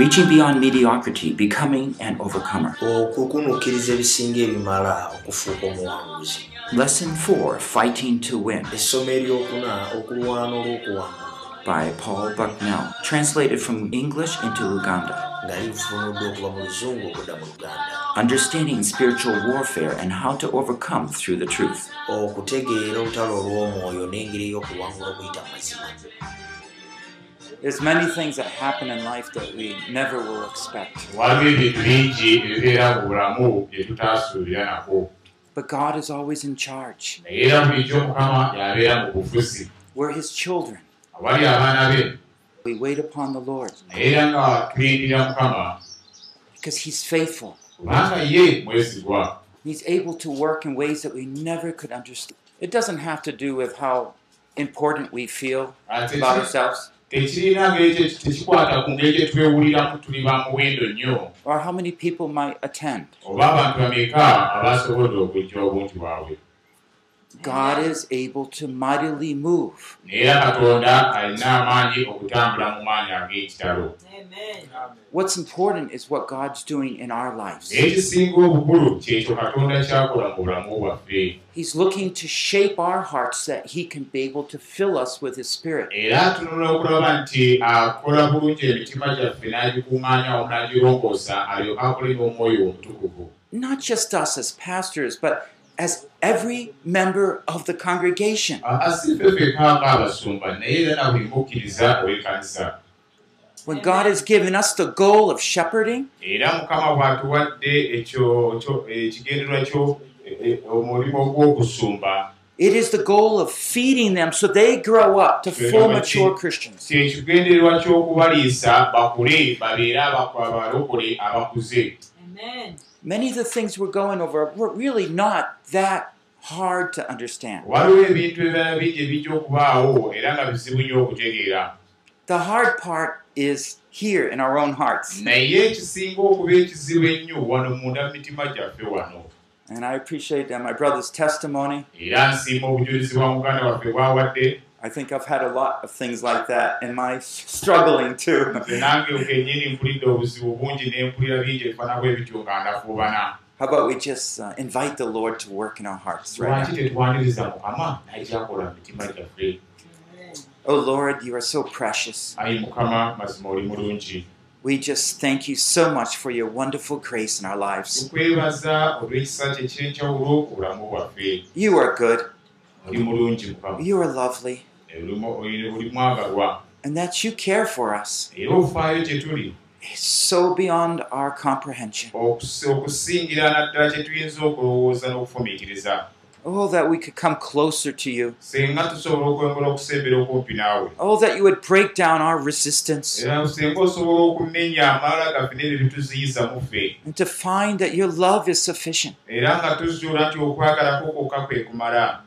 reaching beyond mediocrity, becoming an overcomer. okukunukkiriza ebisinga ebimala okufuuka omuwanguzi. Lesson 4 Fighting to Win. Essomo eryokuna okulwana olw'okuwangula. By Paul Bucknell, translated from English into luganda Understanding spiritual warfare and how to overcome through the truth. There's many things that happen in life that we never will expect. But God is always in charge. We're His children. We wait upon the Lord because He's faithful. He's able to work in ways that we never could understand. It doesn't have to do with how important we feel about ourselves tekirina ngeri kye- tekikwata ku ngeri gye twewuliramu tuli ba muwendo nnyo or how many people might attend. oba abantu bameka abasobodde okujja obungi bwabwe God is able to mightily move. What's important is what God's doing in our lives. He's looking to shape our hearts that He can be able to fill us with His Spirit. era atunula okulaba nti akola bulungi emitima gyaffe n'agikuŋŋaanyawo n'agirongoosa alyoka akole n'omwoyo omutukuvu Not just us as pastors, but as every member of the congregation. When God has given us the goal of shepherding, era mukama bw'atuwadde ekyo kyo- ekigendererwa kyo e- e- omulimu gw'okusumba it is the goal of feeding them so they grow up to full mature Christians. kyekigendererwa Many of the things we're going over were really not that hard to understand. The hard part is here in our own hearts. And I appreciate uh, my brother's testimony. I think I've had a lot of things like that in my struggling too. How about we just uh, invite the Lord to work in our hearts right now? Oh Lord, you are so precious. We just thank you so much for your wonderful grace in our lives. You are good. You are lovely. And that you care for us. Is so beyond our comprehension. Oh, that we could come closer to you. Oh, that you would break down our resistance and to find that your love is sufficient.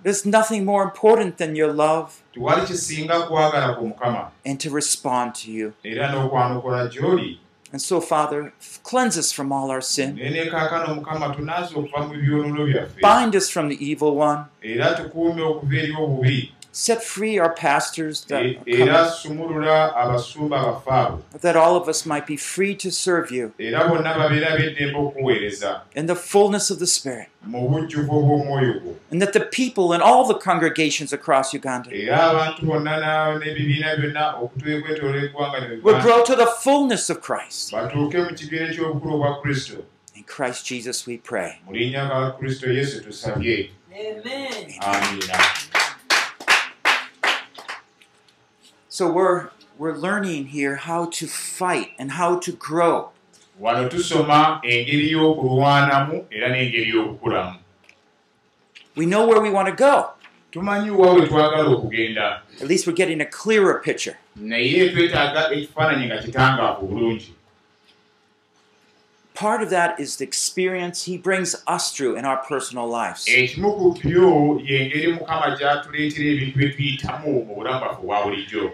There's nothing more important than your love and to respond to you. And so, Father, cleanse us from all our sin. Bind us from the evil one. Set free our pastors that, E- era sumulula abasumba abafe abo that all of us might be free to serve you. Era bonna babeera beddembe okuweereza. In the fullness of the Spirit. mu bujjuvu obw'omwoyo gwo. And that the people in all the congregations across Uganda era abantu bonna na- n'ebibiina byonna okutwekwetoola eggwanga will grow to the fullness of Christ. batuuke mu kigere ky'obukulu obwa kristo. In Christ Jesus we pray. mu linnya ga kristo yesu tusabye. Amiina So we're we're learning here how to fight and how to grow. wano tusoma engeri y'okulwanamu era n'engeri y'okukulamu We know where we want to go. tumanyi wa we twagala okugenda At least we're getting a clearer picture. naye twetaaga ekifaananyi nga kitangaavu bulungi Part of that is the experience he brings us through in our personal lives. ekimu ku byo y'engeri mukama gy'atuleetera ebintu bye tuyitamu mu bulamu bwaffe obwa bulijjo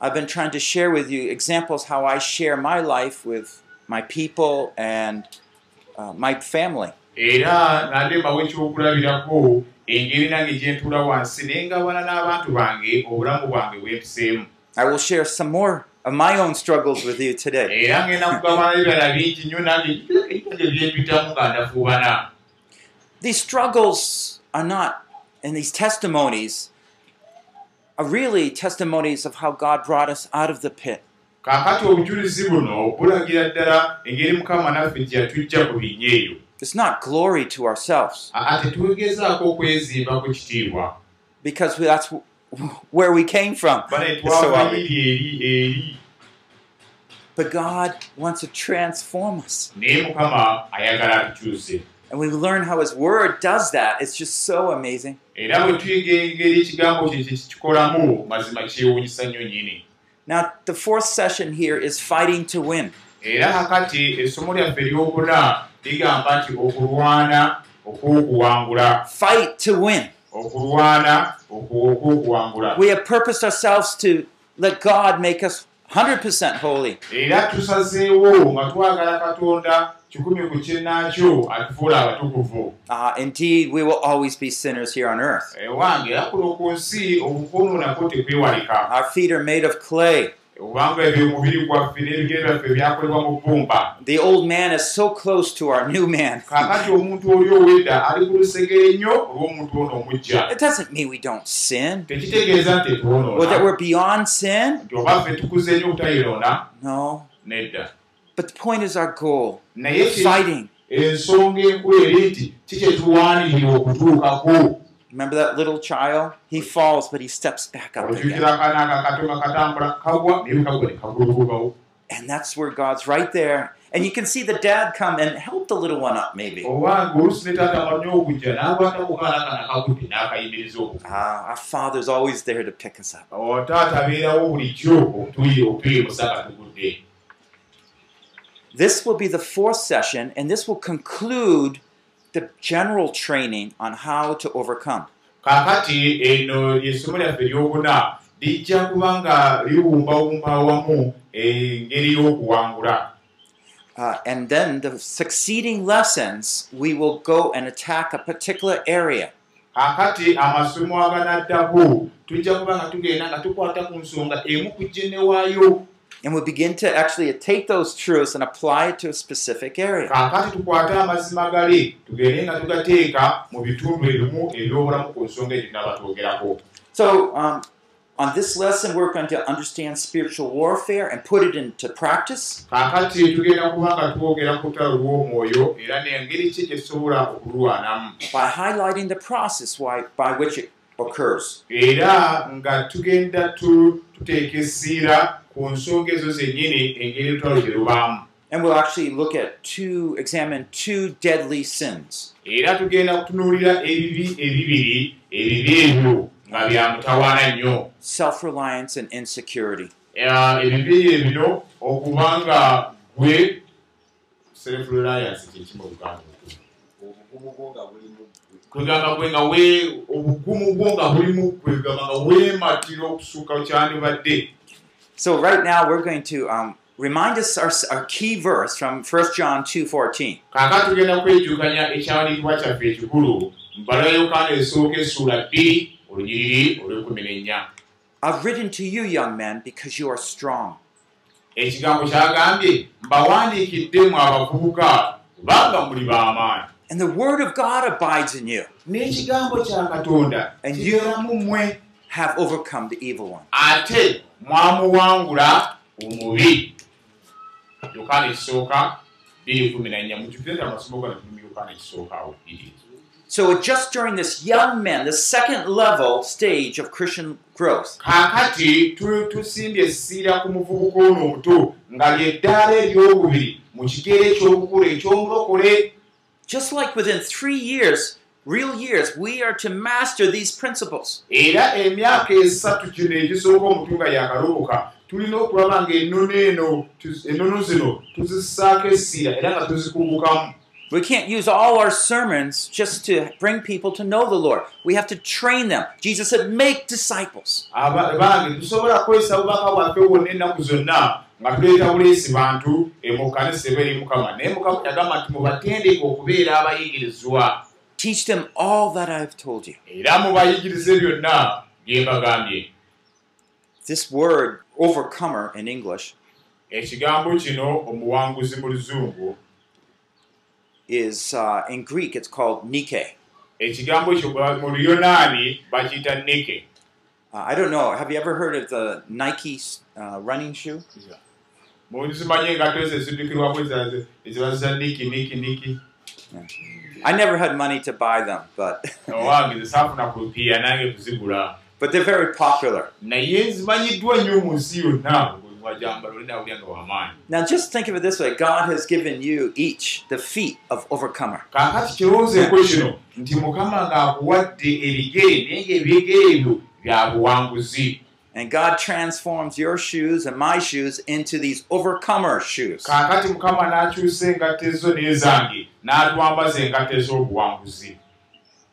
I've been trying to share with you examples how I share my life with my people and uh, my family. era nande mbawo ekyokulabirako engeri nange gye ntuula wansi naye ngabana n'abantu bange obulamu bwange bwempiseemu I will share some more of my own struggles with you today. era ngenda kugamba n'ebirala bingi nnyo nange ebyo byempitamu nga ndafuubana These struggles are not, and these testimonies are really testimonies of how God brought us out of the pit. kaakati obujulizi buno bulagira ddala engeri mukama naffe gye yatujja ku binnya eyo It's not glory to ourselves aa tetugezaako okwezimba ku kitiibwa because that's where we came from. bale It's so twava obvious. iri eri eri But God wants to transform us. naye mukama ayagala atukyuse And we learn how His Word does that. It's just so amazing. nnyini Now, the fourth session here is fighting to win. Fight to win. We have purposed ourselves to let God make us 100% holy. Kikumi ku kinnaakyo atufuula abatukuvu Uh, indeed, we will always be sinners here on earth. ewange era kuno ku nsi obukoononako tekwewalika Our feet are made of clay. obanga ebyo omubiri gwaffe n'ebigere byaffe byakolebwa mu bbumba The old man is so close to our new man. kaakati omuntu oli owedda ali ku lusegere nnyo olw'omuntu ono omujja It doesn't mean we don't sin tekitegeeza nti or that we're beyond sin. nti oba ffe tukuze nnyo obutayonoona No. nedda But the point is our goal ki- fighting. ensonga enkulu eri nti ki kye tuwanirira okutuukako Remember that little child? He falls, but he steps back up again. And that's where God's right there. And you can see the dad come and help the little one up, maybe. Ah, our Father's always there to pick us up. taata abeerawo bulijjo okutuyimusa nga tugudde This will be the fourth session, and this will conclude the general training on how to overcome. kaakati eno lyessomo lyaffe eryokuna lijja kuba nga liwumbawumba awamu engeri y'okuwangula Uh, and then the succeeding lessons, we will go and attack a particular area. kaakati amasomo aganaddako tujja kuba nga tugenda nga tukwata ku nsonga emu ku jjene waayo And we begin to actually take those truths and apply it to a specific area. kaakati tukwate amazima gali tugende nga tugateeka mu bitundu ebimu ebyobulamu ku nsonga egyo tunaba twogerako So, um, on this lesson, we're going to understand spiritual warfare and put it into practice. kaakati tugenda kuba nga twogera ku lutalo lw'omwoyo era n'engeri ki gyetusobola okulwanamu by highlighting the process why, by which it occurs. era nga tugenda tu- tuteeka essiira ku nsonga ezo zennyini engeri olutalo gye lubaamu And we'll actually look at two, examine two deadly sins. self reliance and insecurity. Self reliance kwegamba gwe nga we obugumu bwo nga bulimu kwegamba nga weematira okusuuka kyandibadde So, right now, we're going to um, remind us our, our key verse from 1 John 2.14. kaaka tugenda kwejjukanya ekyawandiikibwa kyaffe ekikulu mbala yokaana esooka essuula bbiri olunyiriri olwekumi n'ennya I've written to you, young men, because you are strong. ekigambo kyagambye mbawandiikidde mu abavubuka kubanga muli b'amaanyi And the word of God abides in you. n'ekigambo kya katonda And you- kibeeramu mmwe. Have overcome the evil one. ate mwamuwangula omubi yokaana ekisooka bbiri kumi nannya mujjukire nti amasomo gano tuli mu yokaana ekisookawo bbiri So, just during this young men, the second level stage of Christian growth, kaakati tu- tusimbye essiira ku muvubuka ono omuto nga lyeddaala eryokubiri mu kigero ekyokukula ekyomulokole just like within three years, real years, we are to master these principles. era emyaka esatu kino egisooka omutu nga yakaloboka tulina okulaba nga ennono eno ennono zino tuzissaako essiira era nga tuzikumbukamu We can't use all our sermons just to bring people to know the Lord. We have to train them. Jesus said, make disciples. Aba- bange tusobola kukozesa bubaka bwaffe bwonna ennaku zonna nga tuleeta buleesi bantu mu kkanisa eba eri mukama naye mukama yagamba nti mubatendeke okubeera abayigirizwa Teach them all that I've told you. era mubayigirize byonna bye mbagambye This word overcomer in English ekigambo kino omuwanguzi mu luzungu is uh, in Greek, it's called Nike. ekigambo ekyo mu luyonaani bakiyita nike Uh, I don't know. Have you ever heard of the Nike uh, running shoe? Muzimanye engato ezo eziddukirwako ezaze- ezibaza niki niki niki I never had money to buy them, but owange zesaafuna kupiya nange kuzigula but they're very popular. naye zimanyiddwa nnyo mu nsi yonna Now, just think of it this way. God has given you each the feet of overcomer. And God transforms your shoes and my shoes into these overcomer shoes. kaakati mukama n'akyusa engato ezo n'ezange n'atwambaza engato ez'obuwanguzi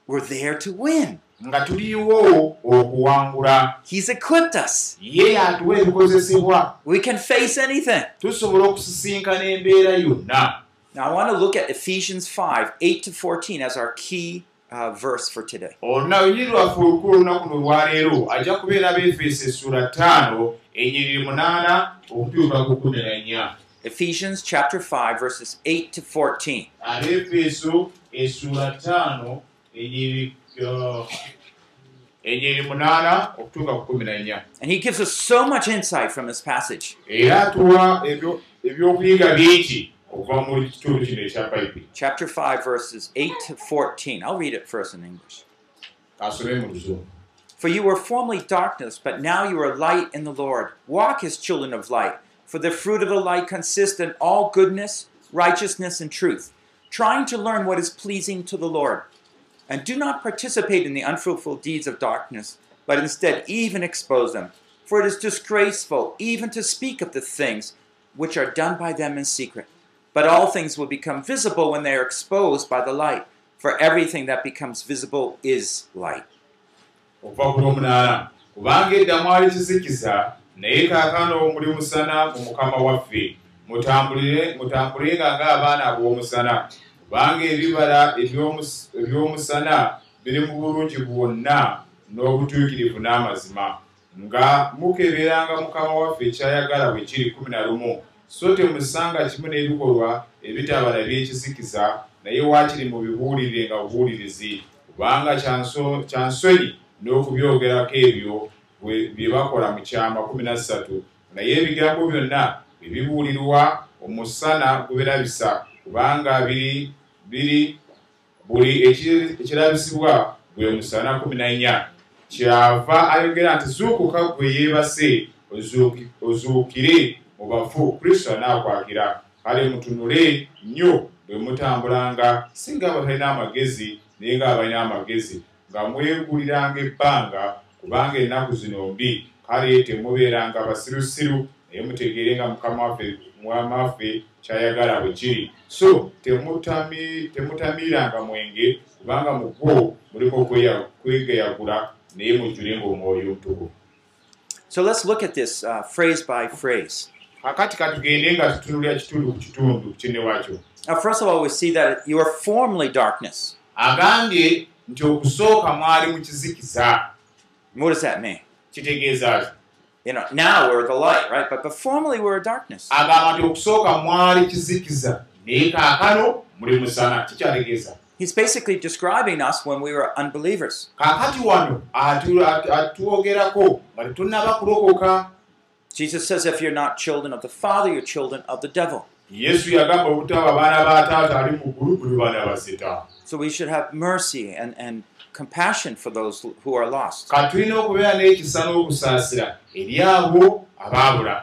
We're there to win. nga tuliwo okuwangula He's equipped us. ye yatuwa ebikozesebwa We can face anything. tusobola okusisinkana embeera yonna Now, I want to look at Ephesians 5 8 to 14 as our key uh, verse for today. olunaku lwaffe olukulu olunaku luno olwaleero ajja kubeera befeso essula ttaano enyiriri munaana okutuuka ku kumi na nnya Ephesians chapter 5, verses 8 to 14. abefeso essula ttaano enyiriri uh, enyiriri munaana okutuuka ku kumi na nnya And he gives us so much insight from this passage. era atuwa ebyo- ebyokuyiga bingi Chapter 5, verses 8 to 14. I'll read it first in English. For you were formerly darkness, but now you are light in the Lord. Walk as children of light. For the fruit of the light consists in all goodness, righteousness, and truth, trying to learn what is pleasing to the Lord. And do not participate in the unfruitful deeds of darkness, but instead even expose them. For it is disgraceful even to speak of the things which are done by them in secret. But all things will become visible when they are exposed by the light. For everything that becomes visible is light. okuva ku lwomunaana kubanga edda mwali kizikiza naye kaakano muli musana mu mukama waffe mutambulenga ng'abaana ab'omusana kubanga ebibala eby'omus- eby'omusana biri mu bulungi bwonna n'obutuukirivu n'amazima nga mukeberanga mukama waffe ekyayagala bwe kiri kumi na lumu so temusanga kimu n'ebikolwa ebitabala by'ekizikiza naye waakiri mu bibuulirirenga bubuulirizi kubanga kyanso- kyansonyi n'okubyogerako ebyo bye bakola mu kyama 13 naye ebigambo byonna bwe bibuulirwa omusana gubirabisa kubanga biri biri buli eki- ekirabisibwa gwe musana 14 kyava ayogera nti zuukuka gwe yeebase ozuuki- ozuukire mu bafu kristo anaakwakira kale mutunule nnyo bwe mutambulanga. Si ng'abatalina amagezi naye ng'abalina amagezi nga mweguliranga ebbanga kubanga ennaku zino mbi kale temubeeranga basirusiru naye mutegeere nga mukama waffe mukama waffe kyayagala bwe kiri. So temutami- temutamiiranga mwenge kubanga mu gwo mulimu okweya- kwegayagula naye mujjulenga omwoyo omutukuvu. So let's look at this uh, phrase by phrase. Kakati katugende nga tutunulira kitundu ku kitundu kine wakyo Now, first of all, we see that you were formerly darkness. agambye nti okusooka mwali mu kizikiza What does that mean? kitegeeza ki You know, now we're the light, right? But, but formerly we were darkness. agamba nti okusooka mwali kizikiza naye kaakano muli musana kikyategeeza He's basically describing us when we were unbelievers. kaakati wano atu- atu- atwogerako nga tetunnaba kulokoka Jesus says, if you're not children of the Father, you're children of the devil. yesu yagamba obutaba baana ba taata ali mu ggulu buli baana ba setaani So we should have mercy and, and compassion for those who are lost. ka tulina okubeera n'ekisa n'okusaasira eri abo abaabula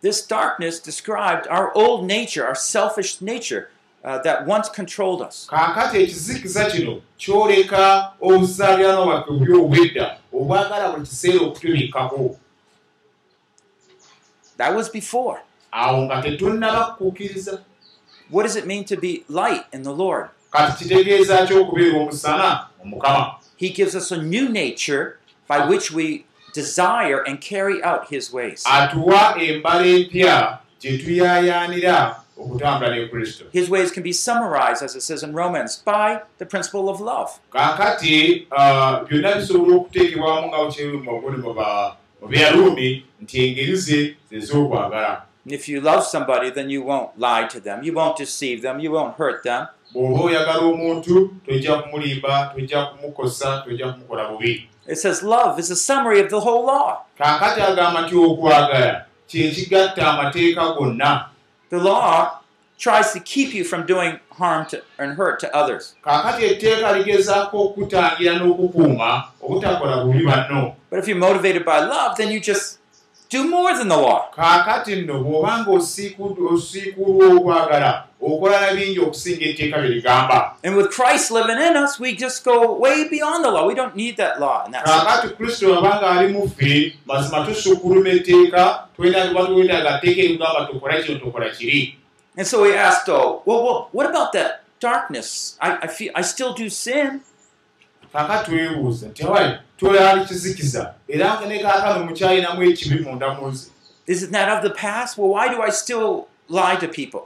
This darkness described our old nature, our selfish nature uh, that once controlled us. kaakati ekizikiza kino kyoleka obuzaaliranwa bwaffe buli obwedda obwagala buli kiseera okutubikkako That was before. awo nga tetunnaba kukkiriza What does it mean to be light in the Lord? kati kitegeeza ki okubeera omusana mu mukama He gives us a new nature by which we desire and carry out His ways. atuwa embala empya gye tuyaayaanira okutambula ne kristo His ways can be summarized, as it says in Romans, by the principle of love. kaakati ah, byonna bisobola okuteekebwamu nga bukyeru mu bagole mu byaluumi nti engeri ze zez'okwagala if you love somebody, then you won't lie to them, you won't deceive them, you won't hurt them. bw'oba oyagala omuntu tojja kumulimba tojja kumukosa tojja kumukola bubi. It says love is a summary of the whole law. kaakati agamba nti okwagala kyekigatta amateeka gonna. The law tries to keep you from doing harm to, and hurt to others. But if you're motivated by love, then you just do more than the law. And with Christ living in us, we just go way beyond the law. We don't need that law in that And so we asked, oh, well, well what about that darkness? I, I feel I still do sin. kaakati twebuuza nti awali twali kizikiza era nga ne kaakano mukyalinamu ekibi munda mu nze Is it that of the past? Well, why do I still lie to people?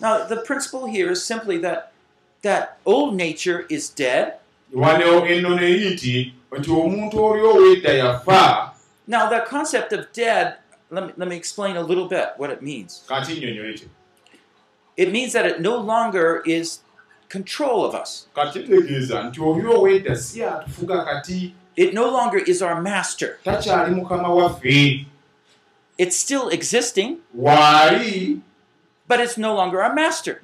Now, the principle here is simply that that old nature is dead. Now, that concept of dead, let me, let me explain a little bit what it means. kanti nnyonnyole kyo It means that it no longer is control of us. It no longer is our master. It's still existing, waali but it's no longer our master.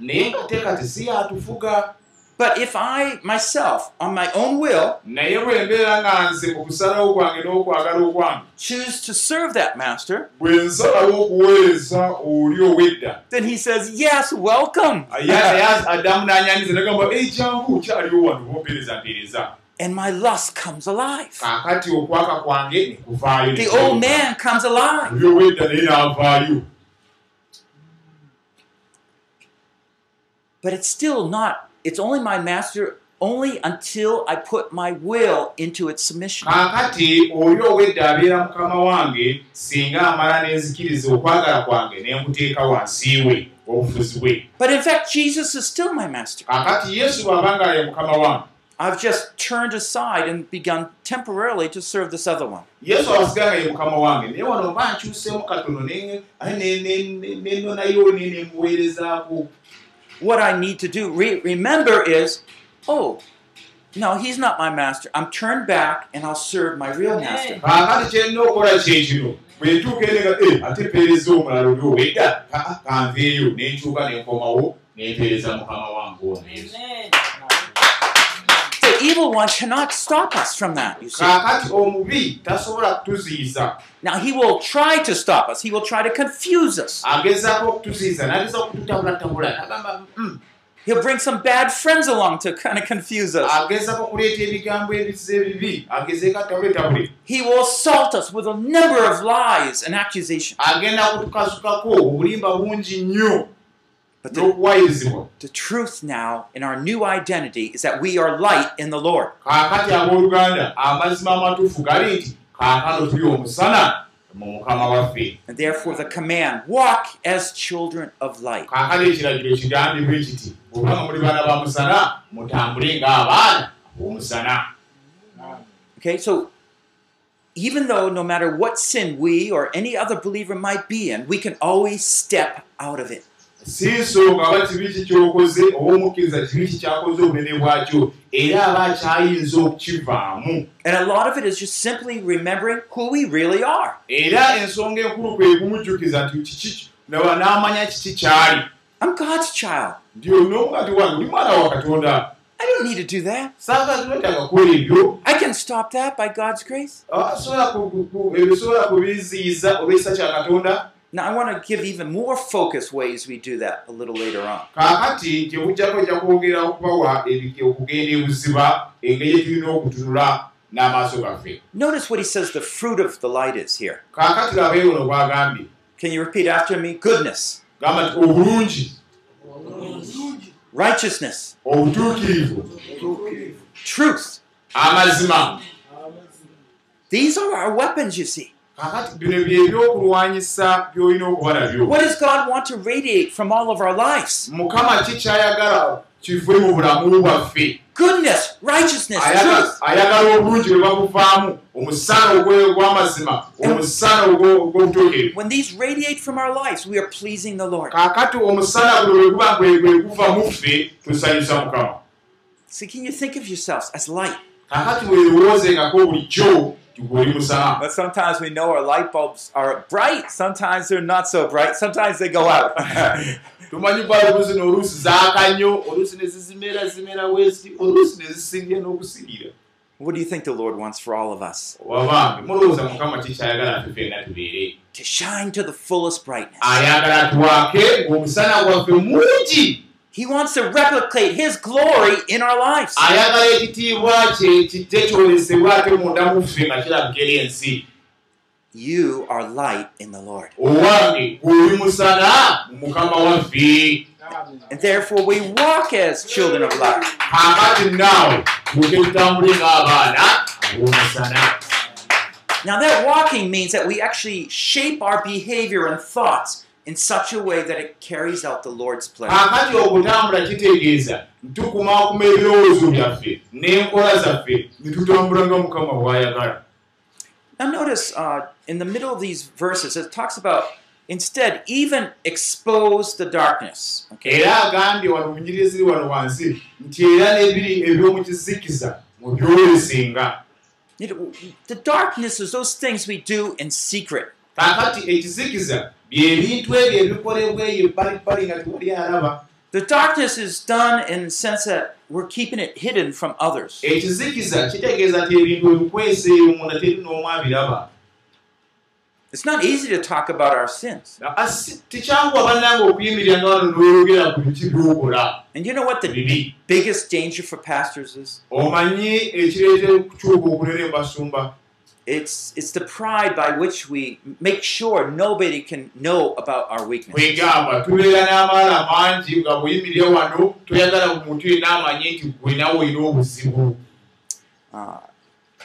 But if I myself, on my own will, naye bwe mbeera nga nze mu kusalawo kwange n'okwagala okwange choose to serve that master, bwe nsalawo okuweereza oli ow'edda then he says, Yes, welcome. adamu n'anyanyiza nagamba ejangu kyaliwo wano bompeereza mpeereza And my lust comes alive. kaakati okwaka kwange ne kuvaayo The old man comes alive. oli ow'edda naye n'avaayo But it's still not, it's only my master only until I put my will into its submission. kaakati oli ow'edda abeera mukama wange singa amala n'enzikiriza okwagala kwange ne nkuteeka wansi we obufuzi bwe But in fact, Jesus is still my master. kaakati yesu bw'aba nga ye mukama wange I've just turned aside and begun temporarily to serve this other one. yesu abasigala nga ye mukama wange naye wano oba nkyuseemu katono ne- ate ne- ne- ne- nennonayo ne nemuweerezaako What I need to do, re- remember, is oh, no, he's not my master. I'm turned back and I'll serve my real master. kaakati evil one cannot stop us from that, you see. Now, he will try to stop us, he will try to confuse us. agezaako okutuziyiza n'ageza okututabulatabula nagamba "Mm." He'll bring some bad friends along to kind of confuse us. He will assault us with a number of lies and accusations. But the, the truth now in our new identity is that we are light in the Lord. kaakati abooluganda amazima amatuufu gali nti kaakano tuli omusana mu mukama waffe And therefore, the command walk as children of light. kaakati ekiragiro kigambibwe kiti obanga muli baana ba musana mutambule ng'abaana b'omusana Okay, so even though no matter what sin we or any other believer might be in, we can always step out of it. Si nsonga aba kibi kikyokoze oba omukkiriza kibi kikyakoze obunene bwakyo era aba akyayinza okukivaamu And a lot of it is just simply remembering who we really are. era ensonga enkulu kwe kumujjukiza nti kiki n'amanya kiki kyali I'm God's child. nti onongati wange oli mwana wa katonda I don't need to do that. I can stop that by God's grace. Now, I want to give even more focused ways we do that a little later on. kaakati kyebujjako ojja kwogera okubawa ebike- okugenda ebuziba engeri gyetulina okutunula n'amaaso gaffe Notice what he says the fruit of the light is here. kaakati labaewono bwagambye Can you repeat after me? Goodness, gamba nti obulungi righteousness, obutuukirivu truth. amazima These are our weapons, you see. Kaakati bino bye byokulwanyisa by'olina okuba nabyo What does God want to radiate from all of our lives? mukama ki kyayagala kife mu bulamu bwaffe goodness, righteousness, Ayagala- obulungi bwe babuvaamu omusana ogw'amazima omusana ogwo- ogw'obutuukirivu When these radiate from our lives, we are pleasing the Lord. kaakati omusana guno bwe guba gwe guva mu ffe tusanyusa mukama See, can you think of yourselves as light? kaakati weerowoozengako bulijjo But sometimes we know our light bulbs are bright, sometimes they're not so bright, sometimes they go out. tumanyi balubu zino oluusi zaaka nnyo oluusi ne zizimera zimera wesi oluusi ne zisingira n'okusingira what do you think the Lord wants for all of us? To shine to the fullest brightness. He wants to replicate His glory in our lives. ayagala ekitiibwa kye kijje kyolesebwa ate munda mu ffe nga kirabika eri ensi You are light in the Lord. owange gw'oli musana mu mukama waffe And therefore, we walk as children of light. kaakati naawe tuke tutambule ng'abaana ab'omusana Now, that walking means that we actually shape our behavior and thoughts in such a way that it carries out the Lord's pleasure. kaakati okutambula kitegeeza ntukumaakuma ebirowoozo byaffe n'enkola zaffe ne tutambula nga mukama bw'ayagala Now, notice uh, in the middle of these verses, it talks about instead, even expose the darkness. Okay? era agambye wano mu nyiri eziri wano wansi nti era n'ebiri eby'omu kizikiza mu byolesenga You know, the darkness is those things we do in secret. Kaakati ekizikiza byebintu ebyo ebikolebwa eyo ebbalibbali nga tewali alaba The darkness is done in the sense that we're keeping it hidden from others. It's not easy to talk about our sins. And you know what the biggest danger for pastors is? It's it's the pride by which we make sure nobody can know about our weakness. kwegamba tubeera n'amaala mangi nga bweyimirira wano toyagala omuntu yenna amanye nti gwe nawe olina obuzibu Uh,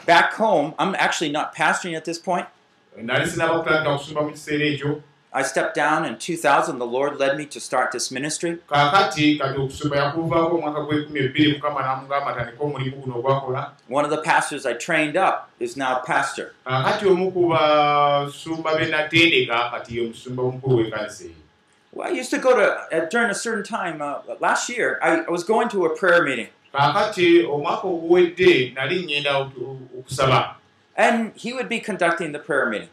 back home, I'm actually not pastoring at this point. nali sinaba kutandika kusumba mu kiseera ekyo I stepped down in 2000. The Lord led me to start this ministry. One of the pastors I trained up is now pastor. Well, I used to go to uh, during a certain time uh, last year. I, I was going to a prayer meeting, and he would be conducting the prayer meeting.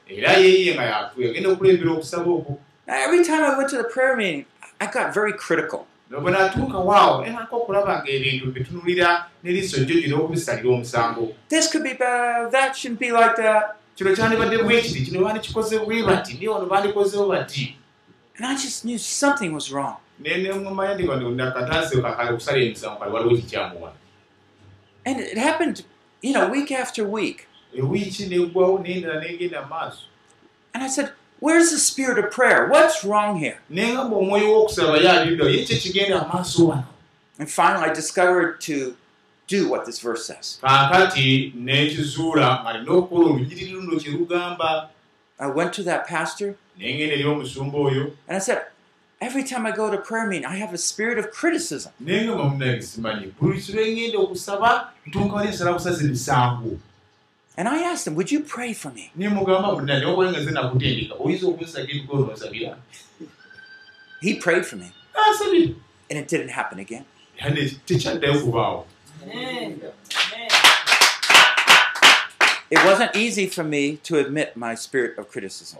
Now, every time I went to the prayer meeting, I got very critical. bwe natuuka waawo nenaka okulaba nga ebintu bitunulira n'eriiso jjo gino okubisalira omusango This could be bad. That shouldn't be like that. kino kyandibadde bwe kiti kino bandikikoze bwe bati naye wano bandikozeho bati And I just knew something was wrong. nenemumanya ndi ndakatansi kakale okusala emisango kale waliwo kikyamuwa And it happened, you know, week after week. Ewiiki neggwawo nendala negenda maaso And I said, Where's the spirit of prayer? What's wrong here? And finally, I discovered to do what this verse says. I went to that pastor and I said, Every time I go to prayer meeting, I have a spirit of criticism. And I asked him, Would you pray for me? He prayed for me, asabira and it didn't happen again. It wasn't easy for me to admit my spirit of criticism.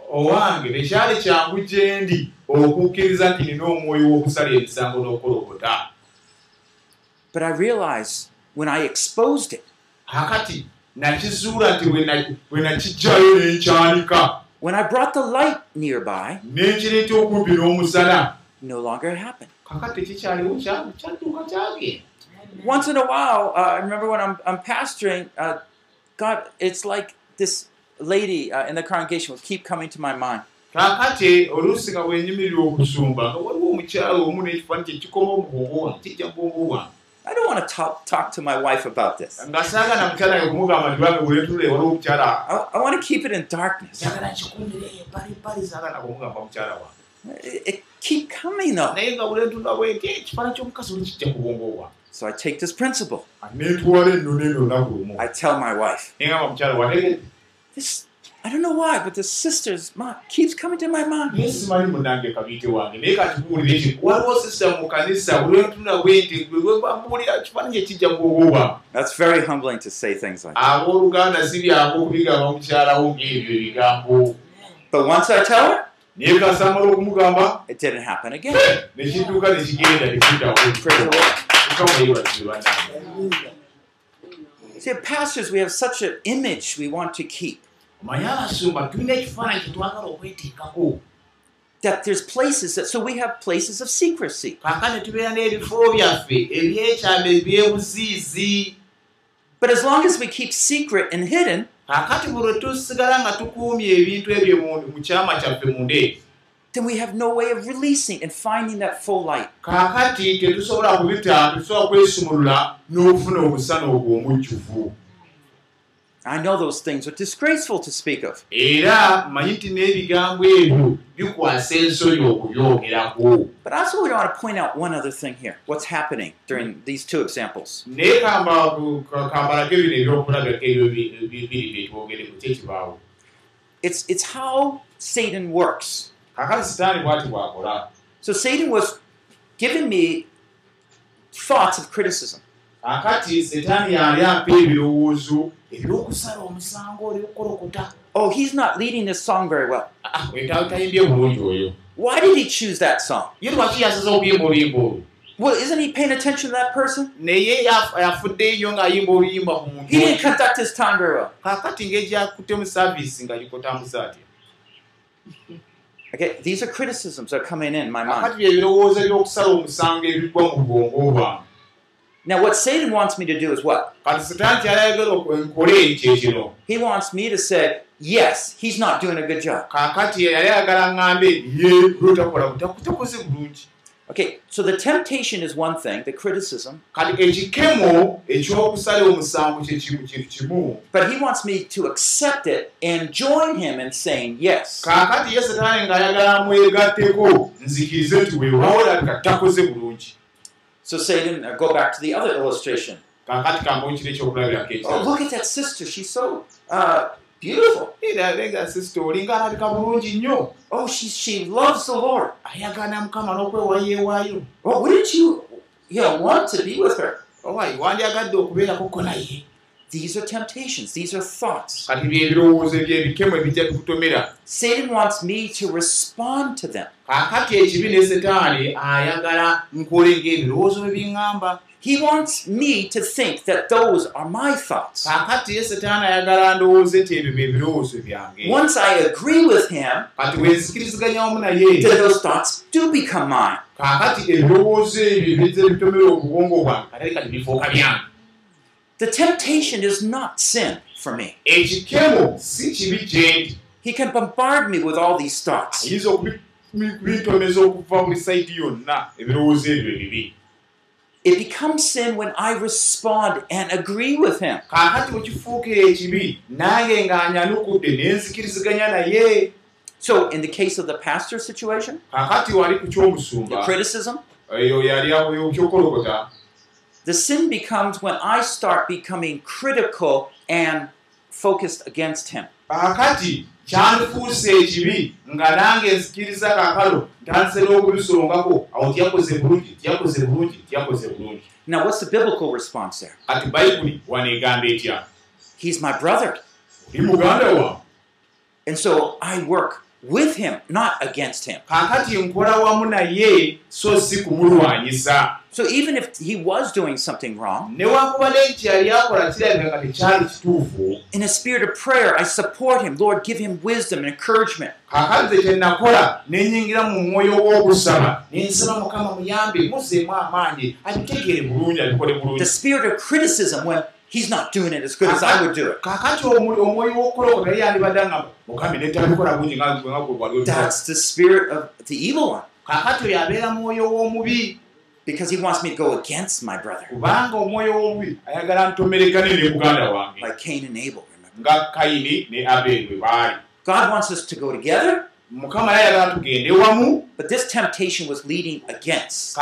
But I realized when I exposed it, nakizuula nti bwe na- bwe nakijjayo nenkyanika when I brought the light nearby, nenkireeta okumpi n'omusana no longer happened. kakati tekikyaliwo kyangu kyadduuka kyagenda Once in a while, uh, I remember when I'm, I'm pastoring, uh, God, it's like this lady uh, in the congregation would keep coming to my mind. kaakati oluusi nga bwenyimirira okusumba nga waliwo omukyalo omu n'ekifaani kye kikoma omugongo wange kijja mugongo wange I don't want to talk, talk to my wife about this. I, I want to keep it in darkness. It, it keep coming though. So I take this principle. I tell my wife, this, I don't know why, but the sister's mom keeps coming to my mind. simanyi munange kabiite wange naye katikuwulira eki waliwo sisita mu kanisa buli lwentunda bwenti bambuulira kifaananyi ekijja ku bwongo bwange That's very humbling to say things like that. abooluganda si byako okubigamba mukyalawo ng'ebyo ebigambo But once I tell her, naye kasamala okumugamba it didn't happen again. nekidduka nekigenda nekiddawo See, pastors, we have such an image we want to keep omanyi abasumba tulina ekifaananyi kyetwagala okweteekako that there's places that, so we have places of secrecy. kaakane tubeera n'ebifo byaffe ebyekyama ebyebuziizi But as long as we keep secret and hidden, kaakati buli lwe tusigala nga tukuumye ebintu ebyo mu- kyama kyaffe munde then we have no way of releasing and finding that full light. kaakati tetusobola kubita tetusobola kwesumulula n'okufuna obusana obwo omujjuvu I know those things are disgraceful to speak of. But I also want to point out one other thing here what's happening during these two examples. It's, it's how Satan works. So Satan was giving me thoughts of criticism. Ebyokusala omusango olyokukolokota Oh, he's not leading this song very well. tayimbye bulungi oyo Why did he choose that song? ye lwaki yasaza okuyimba oluyimba olwo Well, isn't he paying attention to that person? naye yaf- yafudde nnyo ng'ayimba oluyimba ku muntu He didn't conduct his time very well. kakati ng'egyakutte mu saaviisi nga likotambuza atya Okay, these are criticisms that are coming in my mind. Now, what Satan wants me to do is what? He wants me to say, yes, he's not doing a good job. kakati Okay, so the temptation is one thing, the criticism, but he wants me to accept it and join him in saying yes. So, Satan, uh, go back to the other illustration. kaakati kambawo kiri ekyokulabirako Oh, look at that sister. She's so uh, beautiful. era lenga sisita olinga alabika bulungi nnyo Oh, she, she loves the Lord. ayagala mukama n'okwewayeewaayo Well, wouldn't you, you know, want to be with her? owayi wandyagadde okubeerakoko naye These are temptations. These are thoughts. kati byebirowoozo ebyebikemo ebijja bikutomera Satan wants me to respond to them. kaakati ekibi ne setaani ayagala nkole ng'ebirowoozo bye biŋŋamba He wants me to think that those are my thoughts. kaakati ye setaani ayagala ndowooze nti ebyo bye birowoozo byange Once I agree with him, kati wenzikiriziganya wamu naye then those thoughts do become mine. kaakati ebirowoozo ebyo bize bitomera obubwongo bwange kati kati bifuuka byange The temptation is not sin for me. ekikemo si kibi gye He can bombard me with all these thoughts. ayinza okubintomeza okuva buli sayidi yonna ebirowoozo ebyo ebibi It becomes sin when I respond and agree with him. kaakati bwe kifuukira ekibi nange ng'anyanukudde n'enzikiriziganya naye So, in the case of the pastor situation, kaakati wali ku the ky'omusumba criticism, eyo yali awo kyokolokota the sin becomes when I start becoming critical and focused against him. kaakati kyandifuuse ekibi nga nange nzikiriza kaakalo ntandise n'okubisongako awo tyakoze bulungi tyakoze bulungi tyakoze bulungi Now, what's the biblical response there? kati bayibuli waneegamba etya He's my brother. oli muganda wange And so I work with him, not against him. kaakati nkola wamu naye so si kumulwanyisa So even if he was doing something wrong, newankubadde nti yali akola kirabika tekyali kituufu in a spirit of prayer, I support him. Lord, give him wisdom and encouragement. kaakati ze kyenakola nenyingira mu mwoyo w'okusaba nensaba mukama muyambe muzeemu amaanyi abitegeere bulungi abikole The bulungi spirit of criticism when he's not doing it as good as I would do it. That's the spirit of the evil one because he wants me to go against my brother, like Cain and Abel. Remember? God wants us to go together, but this temptation was leading against.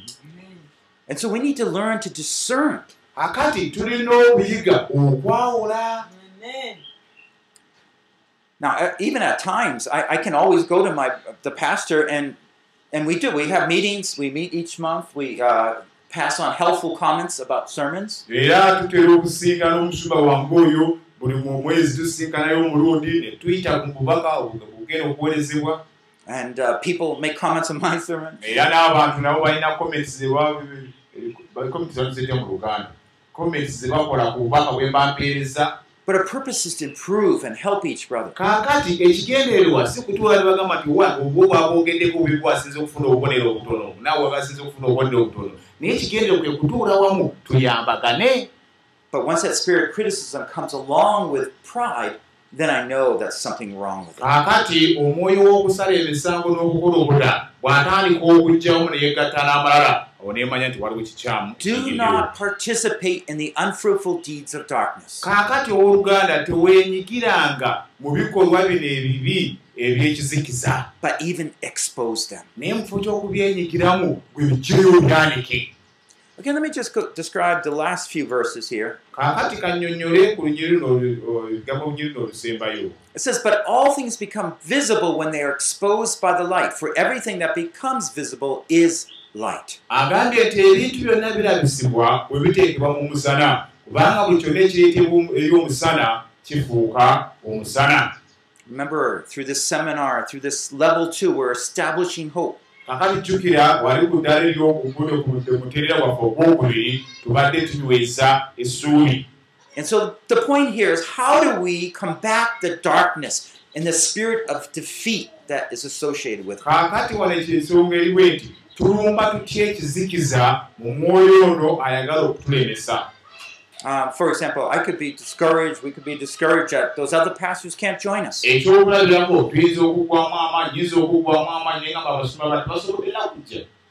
Tukoonagane And so we need to learn to discern. akati tulina okuyiga okwawula Now, uh, even at times, I, I can always go to my the pastor, and and we do. We have meetings. We meet each month. We uh, pass on helpful comments about sermons. era tutera okusinga n'omusumba wange oyo buli mu mwezi tusinkanayo omulundi ne tuyita ku bubaka bugenda okuweerezebwa And uh, people make comments on my sermon. era n'abantu nabo balina comments zebazeta mu luganda comments ze bakola ku bubaka bwe mbampeereza But our purpose is to improve and help each brother. kaakati ekigendererwa si kutuula ne bagamba nti obwo bwabwogeddeko bwe bwasinza okufuna obubonero obutono naawe basinza okufuna obubonero obutono naye ekigendererwa kwe kutuula wamu tuyambagane But once that spirit of criticism comes along with pride, then I know that's something wrong with it. kaakati omwoyo w'okusala emisango n'okukola obuta bw'atandika okugjamu ne yegatta n'amalala awo neemanya nti waliwo kikyamu Do not participate in the unfruitful deeds of darkness. kaakati owooluganda teweenyigiranga mu bikolwa bino ebibi ebyekizikiza but even expose them. naye mu kifo ky'okubyenyigiramu gwe bigireyo byandike Okay, let me just go- describe the last few verses here. It says, But all things become visible when they are exposed by the light, for everything that becomes visible is light. Remember, through this seminar, through this level two, we're establishing hope. Kakati jjukira wali ku ku muteerera gwaffe ogwokubiri tubadde tunyweza essuuli And so the point here is how do we combat the darkness and the spirit of defeat that is associated with it? kaakati wano ekyensonga eriwe nti tulumba tutya ekizikiza mu mwoyo ono ayagala okutulemesa Uh, for example, I could be discouraged, we could be discouraged that those other pastors can't join us.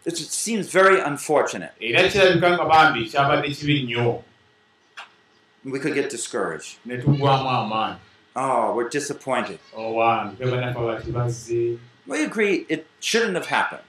It seems very unfortunate. We could get discouraged. Oh, we're disappointed. bazze We agree it shouldn't have happened.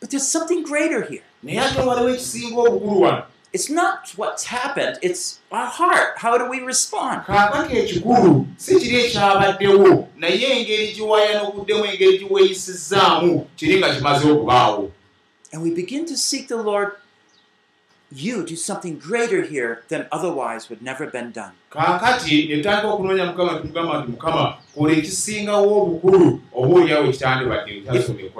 But there's something greater here. Naye ate waliwo ekisinga obukulu wano It's not what's happened, it's our heart. How do we respond? kaakati ekikulu si kiri ekyabaddewo naye engeri giwayanokuddemu engeri giweeyisizaamu kiri nga kimaze okubaawo And we begin to seek the Lord. You do something greater here than otherwise would never been done. kaakati ne tutandika okunoonya mukama tumugamba nti mukama kola ekisingawo obukulu oba oliawo ekitandibadde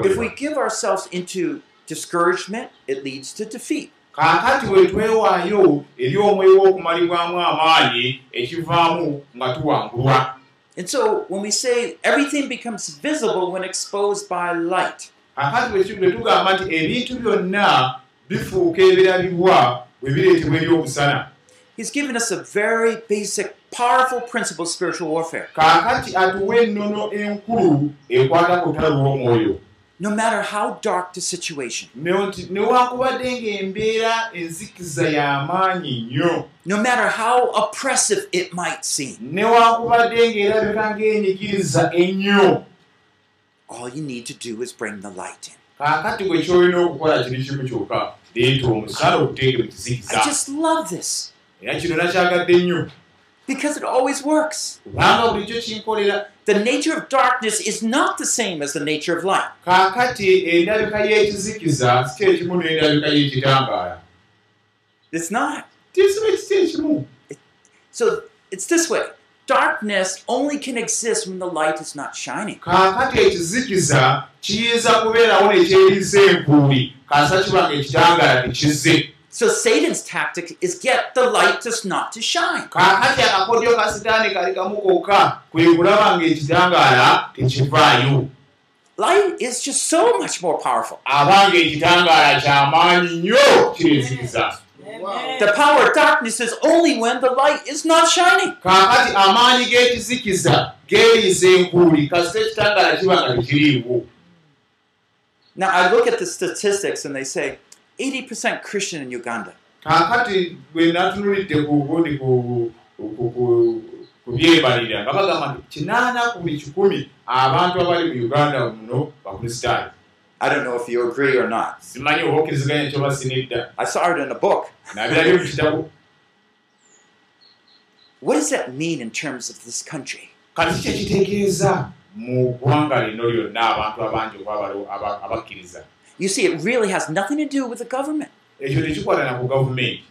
If, we give ourselves into discouragement, it leads to defeat. kaakati bwe twewaayo eri omwoyo w'okumalibwamu amaanyi ekivaamu nga tuwangulwa And so when we say everything becomes visible when exposed by light, kaakati bwe tugamba nti ebintu byonna bifuuka ebirabibwa bwe bireetebwa eri omusana He's given us a very basic, powerful principle of spiritual warfare. kaakati atuwa ennono enkulu ekwata ku lutalo lw'omwoyo No matter how dark the situation, no matter how oppressive it might seem, all you need to do is bring the light in. kaakati bwe kyolina okukola kiri kimu kyokka leeta omusala okuteeke mu I kizikiza just love this. Era kino nakyagadde nnyo because it always works. The nature of darkness is not the same as the nature of light. y'ekitangaala It's not. So it's this way darkness only can exist when the light is not shining. So Satan's tactic is get the light just not to shine. kaakati akakodyo ka sitaani kali kamu kokka kwe kulaba ng'ekitangaala tekivaayo Light is just so much more powerful. abanga ekitangaala kyamaanyi nnyo kirezikiza The power of darkness is only when the light is not shining. kaakati amaanyi g'ekizikiza geeriisa enkuuli kasita ekitangaala kiba nga tekiriiwo Now I look at the statistics and they say 80% Christian in Uganda. kaakati bwe natunulidde ku gundi ku- byebalira nga bagamba nti kinaana ku buli kikumi abantu abali mu uganda muno bakristaayo I don't know if you agree or not. I saw it in a book. What does that mean in terms of this country? You see, it really has nothing to do with the government. ekyo tekikwata na ku gavumenti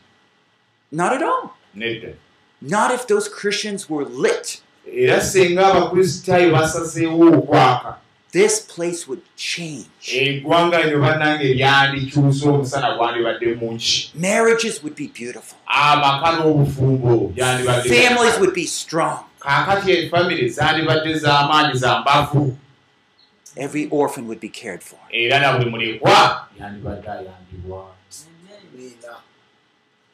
Not at all. nedda Not if those Christians were lit. era singa abakristaayo basazeewo okwaka This place would change. eggwanga lino bannange lyandikyusa omusana gwandibadde munki Marriages would be beautiful. amaka n'obufumbo byandibadde Families would be strong. kaakati efamire zandibadde z'amaanyi za mbavu Every orphan would be cared for.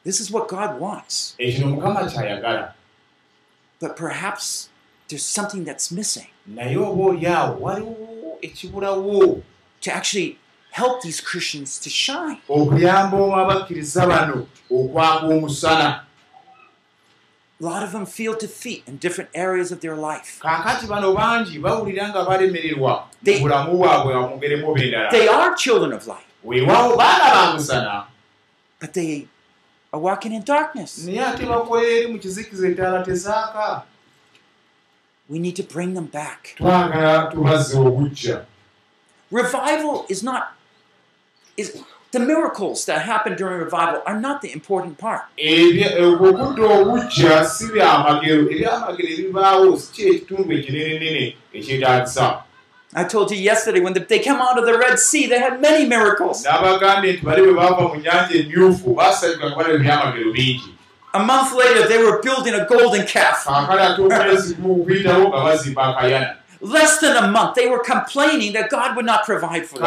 This is what God wants. ekino mukama kyayagala But perhaps there's something that's missing. Naye oba oliawo waliwo ekibulawo to actually help these Christians to shine. okuyamba omu abakkiriza bano okwaka omusana A lot of them feel defeat in different areas of their life. They- They are children of light, but they are walking in darkness. We need to bring them back. Revival is not is the miracles that happen during revival are not the important part. Okudda obujja si byamagero ebyamagero ebibaawo si kyekitundu ekinenenene ekyetaagisa I told you yesterday when they came out of the Red Sea, they had many miracles. A month later, they were building a golden calf. Less than a month, they were complaining that God would not provide for them.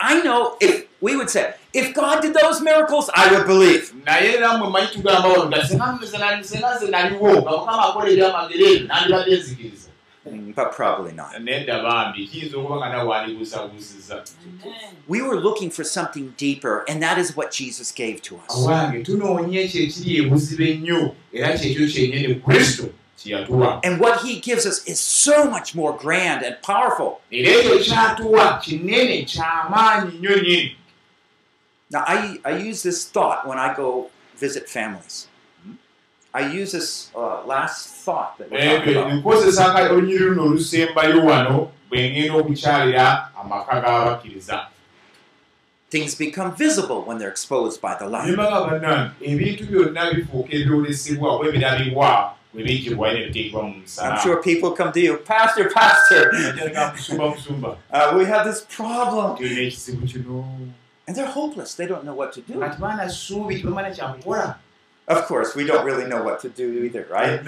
I know if we would say, if God did those miracles, I would believe. Mm, But probably not. We were looking for something deeper, and that is what Jesus gave to us. And what he gives us is so much more grand and powerful. Now, I, I use this thought when I go visit families. I use this uh, last thought that nkozesa kale olunyiri luno olusembayo wano bwe ngenda okukyalira amaka g'abakkiriza Things become visible when they're exposed by the light. I'm sure people come to you, Pastor, Pastor, uh, we have this problem. And they're hopeless. They don't know what to do. Of course, we don't really know what to do either, right?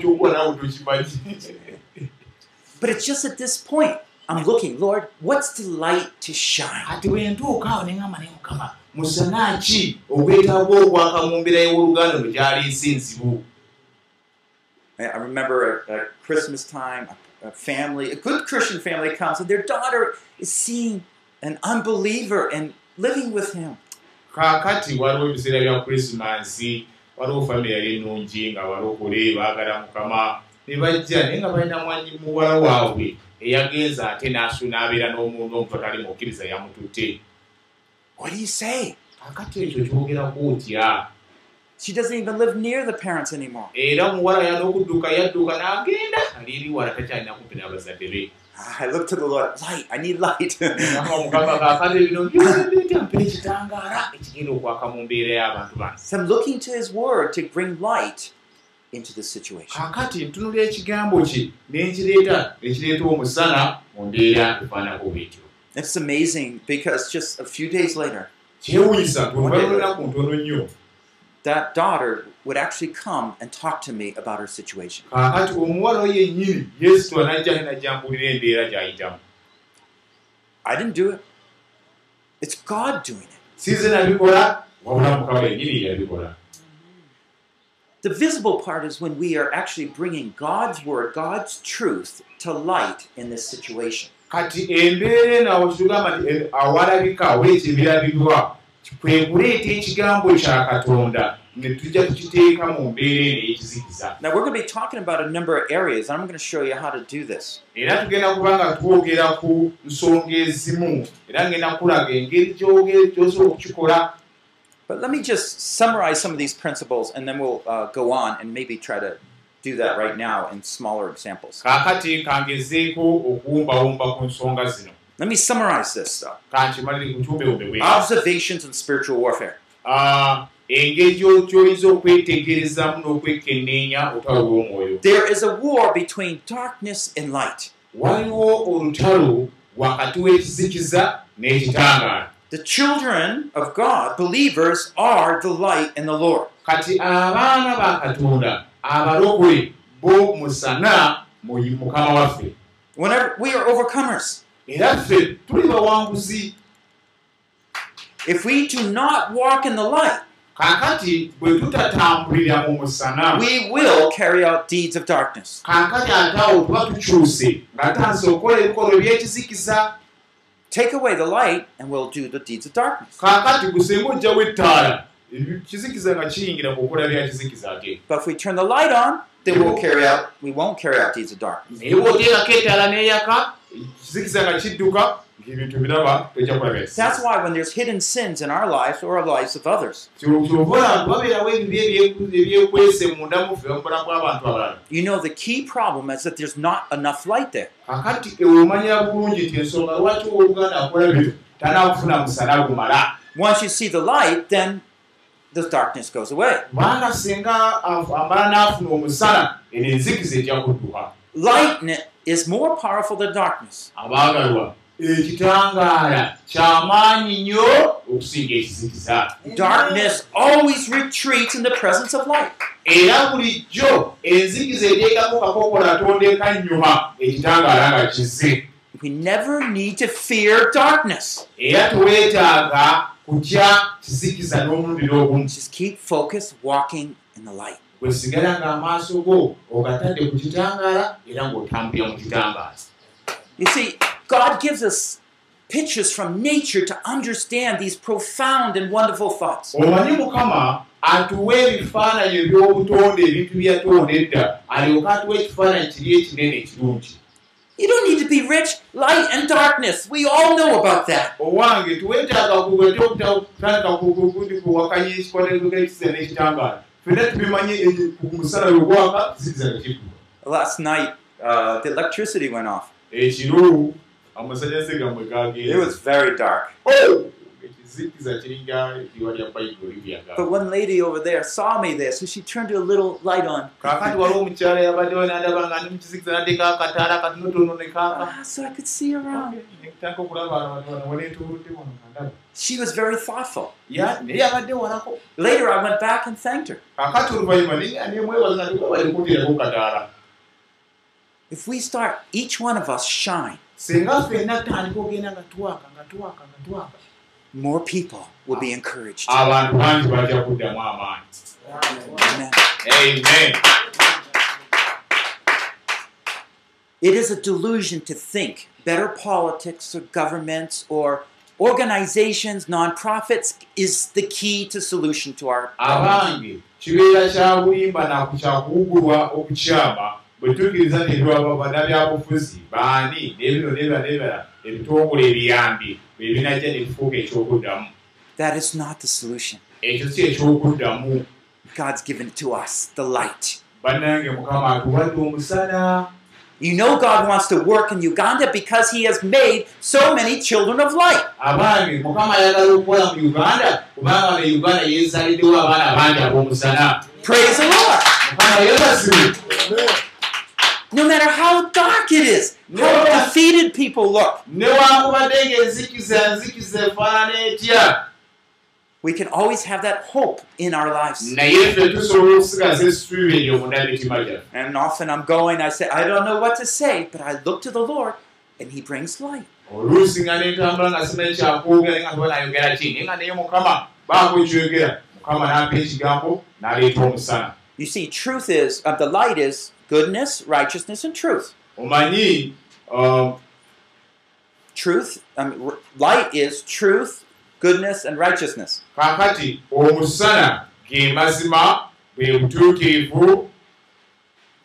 kyokukola naawe tokimanyi But it's just at this point, I'm looking, Lord, what's the light to shine? musana ki ogwetaaga okwaka mu mbeera y'oluganda lwe gyaliisa enzibu I I remember at, at Christmas time, a, a family, a good Christian family comes, and their daughter is seeing an unbeliever and living with him. Kaakati waliwo ebiseera bya krisimansi waliwo famire yali ennungi nga balokole baagala mukama. Ne bajja naye nga balina mwanyi muwala waabwe eyagenza ate n'asu n'abeera n'omuntu omuntu atali mukkiriza yamututte say? kaakati ekyo kyogerako otya? She doesn't even live near the parents anymore. I look to the Lord, light, I need light. So I'm looking to his word to bring light into the situation. kaakati ntunula ekigambo kye n'enkireeta ekireeta omusana mu mbeera efaanako bwetyo It's amazing because just a few days later, kyewunyisa tuolunaku ntono nnyo that daughter would actually come and talk to me about her situation. gy'ayitamu I didn't do it. It's God doing it. The visible part is when we are actually bringing God's word, God's truth to light in this situation. Kwe kuleeta ekigambo kya katonda ne tujja tukiteeka mu mbeera eno ey'ekizikiza Now, we're going to be talking about a number of areas, and I'm going to show you how to do this. era tugenda kuba nga twogera ku nsonga ezimu era ngenda kulaga engeri gy'osobola okukikola But let me just summarize some of these principles, and then we'll uh, go on and maybe try to do that right now in smaller examples. Let me summarize this, though. Observations in spiritual warfare. Ah, engeri gyo- gy'oyinza okwetegerezamu n'okwekenneenya olutalo lw'omwoyo There is a war between darkness and light. waliwo olutalo wakati w'ekizikiza n'ekitangaala The children of God, believers, are the light in the Lord. kati abaana ba katonda abalokole bo musana mu mukama waffe Whenever we are overcomers. Era ffe tuli bawanguzi If we do not walk in the light, kaakati bwe tutatambulira mu musana we will carry out deeds of darkness. kaakati ate awo tuba tukyuse nga tanse okukola ebikolwa ebyekizikiza Take away the light, and we'll do the deeds of darkness. kaakati gusenga ojjawo ettaala ekizikiza nga kiyingira kukola bya kizikiza ate But if we turn the light on, then we'll carry out we won't carry out deeds of darkness. naye bw'oteekako ettaala n'eyaka nga kidduka ng'ebintu biraba tojja That's why when there's hidden sins in our lives or our lives of others, ebibi ebyeku- ebyekwese munda muffe omubulamu bw'abantu abalala. You know the key problem is that there's not enough light there. kakati omanyira bulungi nti ensonga lwaki owooluganda akola bino tanaakufuna musana gumala? Once you see the light, then the darkness goes away. kubanga singa amala n'afuna omusana eno enzikiza ejja kudduka Light n- is more powerful than darkness. abaagalwa ekitangaala kyamaanyi nnyo okusinga ekizikiza Darkness always retreats in the presence of light. era bulijjo enzikiza eteekako kakokola atondeka nnyuma ekitangaala nga kize We never need to fear darkness. era teweetaaga kutya kizikiza n'omulundi ogumu Just keep focused walking in the light. Bwe sigala ng'amaaso go ogatadde ku kitangaala era ng'otambulira mu kitangaala You see, God gives us pictures from nature to understand these profound and wonderful thoughts. omanyi mukama atuwa ebifaananyi eby'obutonde ebintu byatonda edda alyoka atuwa ekifaananyi kiri ekinene ekirungi You don't need to be rich, light, and darkness. We all know about that. owange tuwetaaga kutandika kuwakanya ekikwatagga ekiziza n'ekitangaala fenna tubimanye ku musala we gwaka zikiza nga kidduka Last night, uh, the electricity went off. ekiro amasanyalaze gammwe It gageeza was very dark. ekizikiza But one lady over there saw me there, so she turned a little light on. nga Ah, so I could see around. She was very thoughtful. Later, I went back and thanked her. nga If we start, each one of us shine, more people will be encouraged. Amen. amen It is a delusion to think better politics or governments or organizations, nonprofits is the key to solution to our problems. abange kibeera kya bulimba naku kyakuwugulwa okukyama bwe tukkiriza nebirwaba bannabyabufuzi baani n'ebino nebira nebira ebitongole ebiyambi bye binajja ne bifuuka ekyokuddamu That is not the solution. ekyo si ekyokuddamu God's given it to us, the light. bannange mukama atuwadde omusana You know God wants to work in Uganda because He has made so many children of light. Praise the Lord. No matter how dark it is, defeated people look, we can always have that hope in our lives. And often I'm going, I say, I don't know what to say, but I look to the Lord and He brings light. You see, truth is, uh, the light is goodness, righteousness, and truth. omanyi um, truth, I mean, light is truth, goodness, and righteousness. kaakati omusana ge mazima bwe butuukirivu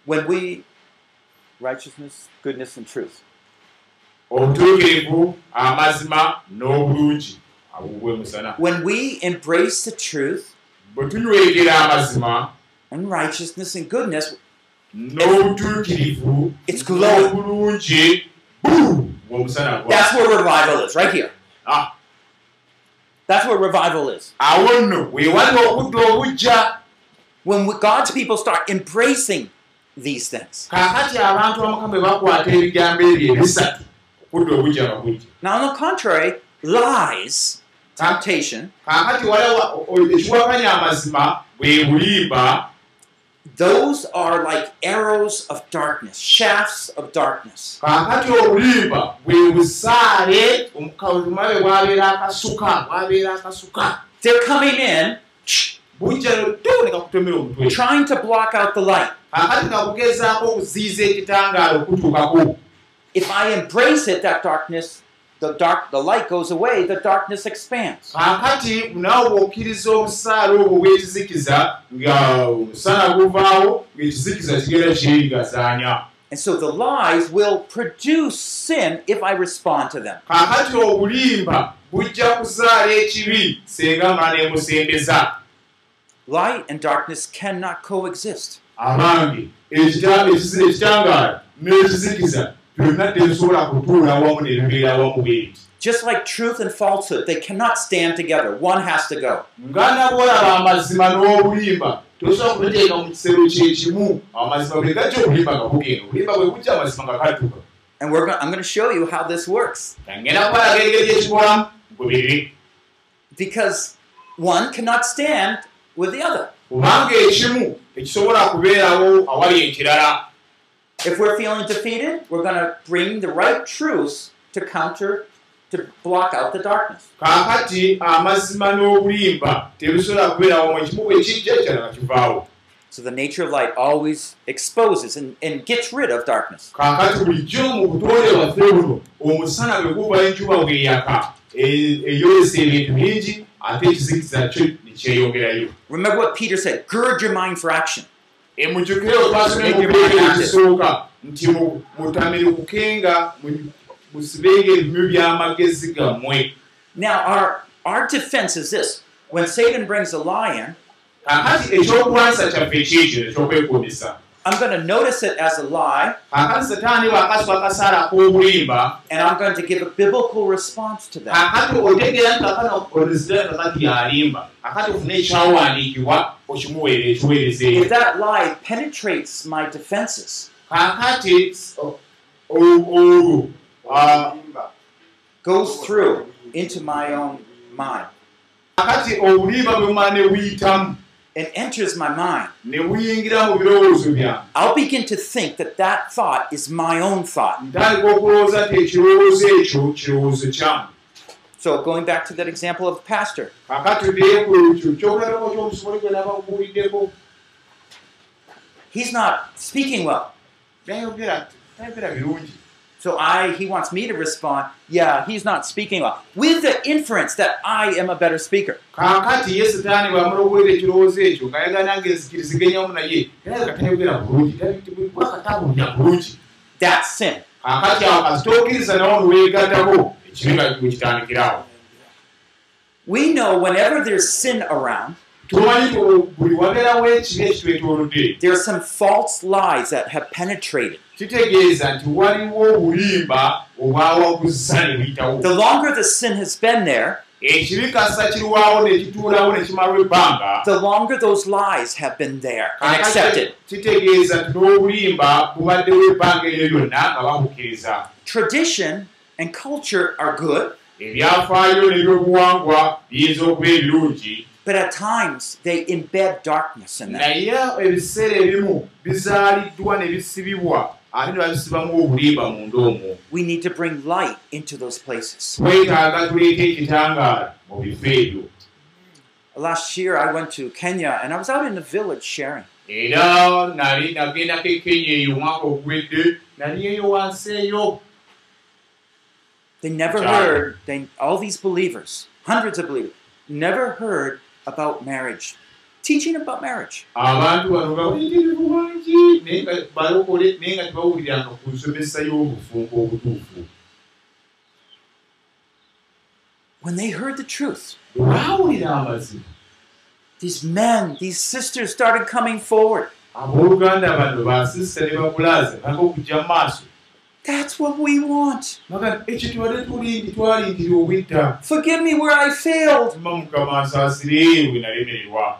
When we, righteousness, goodness, and truth. obutuukirivu amazima n'obulungi abo bwe musana When we embrace the truth bwe tunywegera amazima and righteousness and goodness, n'obutuukirivu It's glowing. bw'omusana gwa that's where revival is, right here. Ah, That's where revival is. awo nno weewali obudde obujja When we, God's people start embracing these things. kaakati abantu bamukama bwe bakwata ebigambo ebyo ebisatu obudde obujja babujja Now, on the contrary, lies, temptation, kaakati waliwo ekiwakanya amazima bwe bulimba those are like arrows of darkness, shafts of darkness. kaakati obulimba bwe busaale omukalumabe bwabeera akasuka bwabeera akasuka They're coming in, bujja noddo ne kakutomera omutwe trying to block out the light. kaakati nga kugezaako okuziiza ekitangaala okutuukako If I embrace it, that darkness, the dark, the light goes away, the darkness expands. kaakati naawe bw'okkiriza obusaale obwo bw'ekizikiza nga omusana guvaawo ng'ekizikiza kigenda kyerigazaanya And so the lies will produce sin if I respond to them. kaakati obulimba bujja kuzaala ekibi singa mala nemusembeza Light and darkness cannot coexist. abange ekitangaala n'ekizikiza byonna tebisobola kutuula wamu ne bibeera wamu bweti Just like truth and falsehood, they cannot stand together. One has to go. And we're go- I'm going to show you how this works. Because one cannot stand with the other. If we're feeling defeated, we're going to bring the right truths to counter, to block out the darkness. kaakati amazima n'obulimba tebisobola kubeerawo mu ekimu bwe kijja ekirala kivaawo So the nature of light always exposes and, and gets rid of darkness. kaakati bulijjo mu butonde bwaffe buno omusana bwe guba enjuba bweyaka eyolesa ebintu bingi ate ekizikiza kyo ne kyeyongerayo Remember what Peter said gird your mind for action. Emujjukire otwasome mu bbeere ekisooka nti mu- mutamirivukenga mu- musibenga ebimu by'amagezi gammwe. Now, our, our defense is this. When Satan brings a lie in, kaakati ekyokulwanyisa kyaffe ekyekyo ekyokwekuumisa I'm going to notice it as a lie and I'm going to give a biblical response to that. If that lie penetrates my defenses, ah, goes through into my own mind, and enters my mind, I'll begin to think that that thought is my own thought. So, going back to that example of the pastor, he's not speaking well. So I, he wants me to respond, yeah, he's not speaking well, with the inference that I am a better speaker. kaakati ye setaani bwamulowolera ekirowoozo ekyo ng'ayagala nga enzikiriziganyamu naye era nga tayogera bulungi bwakatabunya bulungi That's sin. kaakati awo kasitookiriza nawo niweegattako ekibi nga wekitandikirawo We know whenever there's sin around, tumanyi buli wabeerawo ekibi ekitwetoolodde there are some false lies that have penetrated. Kitegeeza nti waliwo obulimba obwawaguza ne buyitawo The longer the sin has been there, ekibi kasa kirwawo ne kituulawo ne kimalwa ebbanga. the longer those lies have been there and accepted. kitegeeza nti n'obulimba bubaddewo ebbanga eryo lyonna nga babukkiriza. Tradition and culture are good, ebyafaayo n'ebyobuwangwa biyinza okuba ebirungi. but at times they embed darkness in them. Ate ne babisibamu obulimba munda omwo. We need to bring light into those places. twetaaga tuleeta ekitangaala mu bifo ebyo. Last year I went to Kenya and I was out in the village sharing. era nali nagendako ekenya eyo omwaka oguwedde nali eyo wansi eyo. They never heard, they, all these believers, hundreds of believers, never heard about marriage, teaching about marriage. abantu bano bawulirivu bangi naye nga balokole naye nga tebawuliriranga ku nsomesa y'obufumbo obutuufu When they heard the truth, bwe baawulira amazima these men, these sisters started coming forward. abooluganda bano basista ne babulaaza baka okujja mu maaso That's what we want. Forgive me where I failed. tuma mukama nsaasire bwe nalemererwa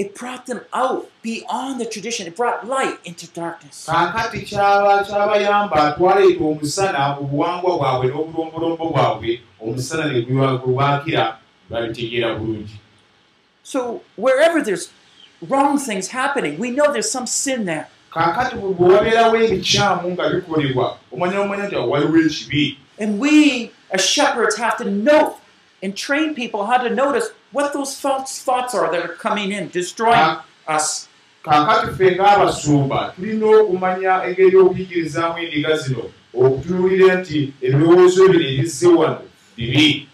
It brought them out beyond the tradition. It brought light into darkness. kaakati kyaba kyabayamba twaleeta omusana mu buwangwa bwabwe n'obulombolombo bwabwe omusana ne gwebakira babitegeera bulungi So wherever there's wrong things happening, we know there's some sin there. kaakati bwe wabeerawo ebikyamu nga bikolebwa omanya omanya nti waliwo ekibi And we, as shepherds, have to note and train people how to notice what those false thoughts are that are coming in, destroying us. kaakati ffe ng'abasumba tulina okumanya engeri y'okuyigirizamu endiga zino okutunuulira nti ebirowoozo bino ebizze wano bibi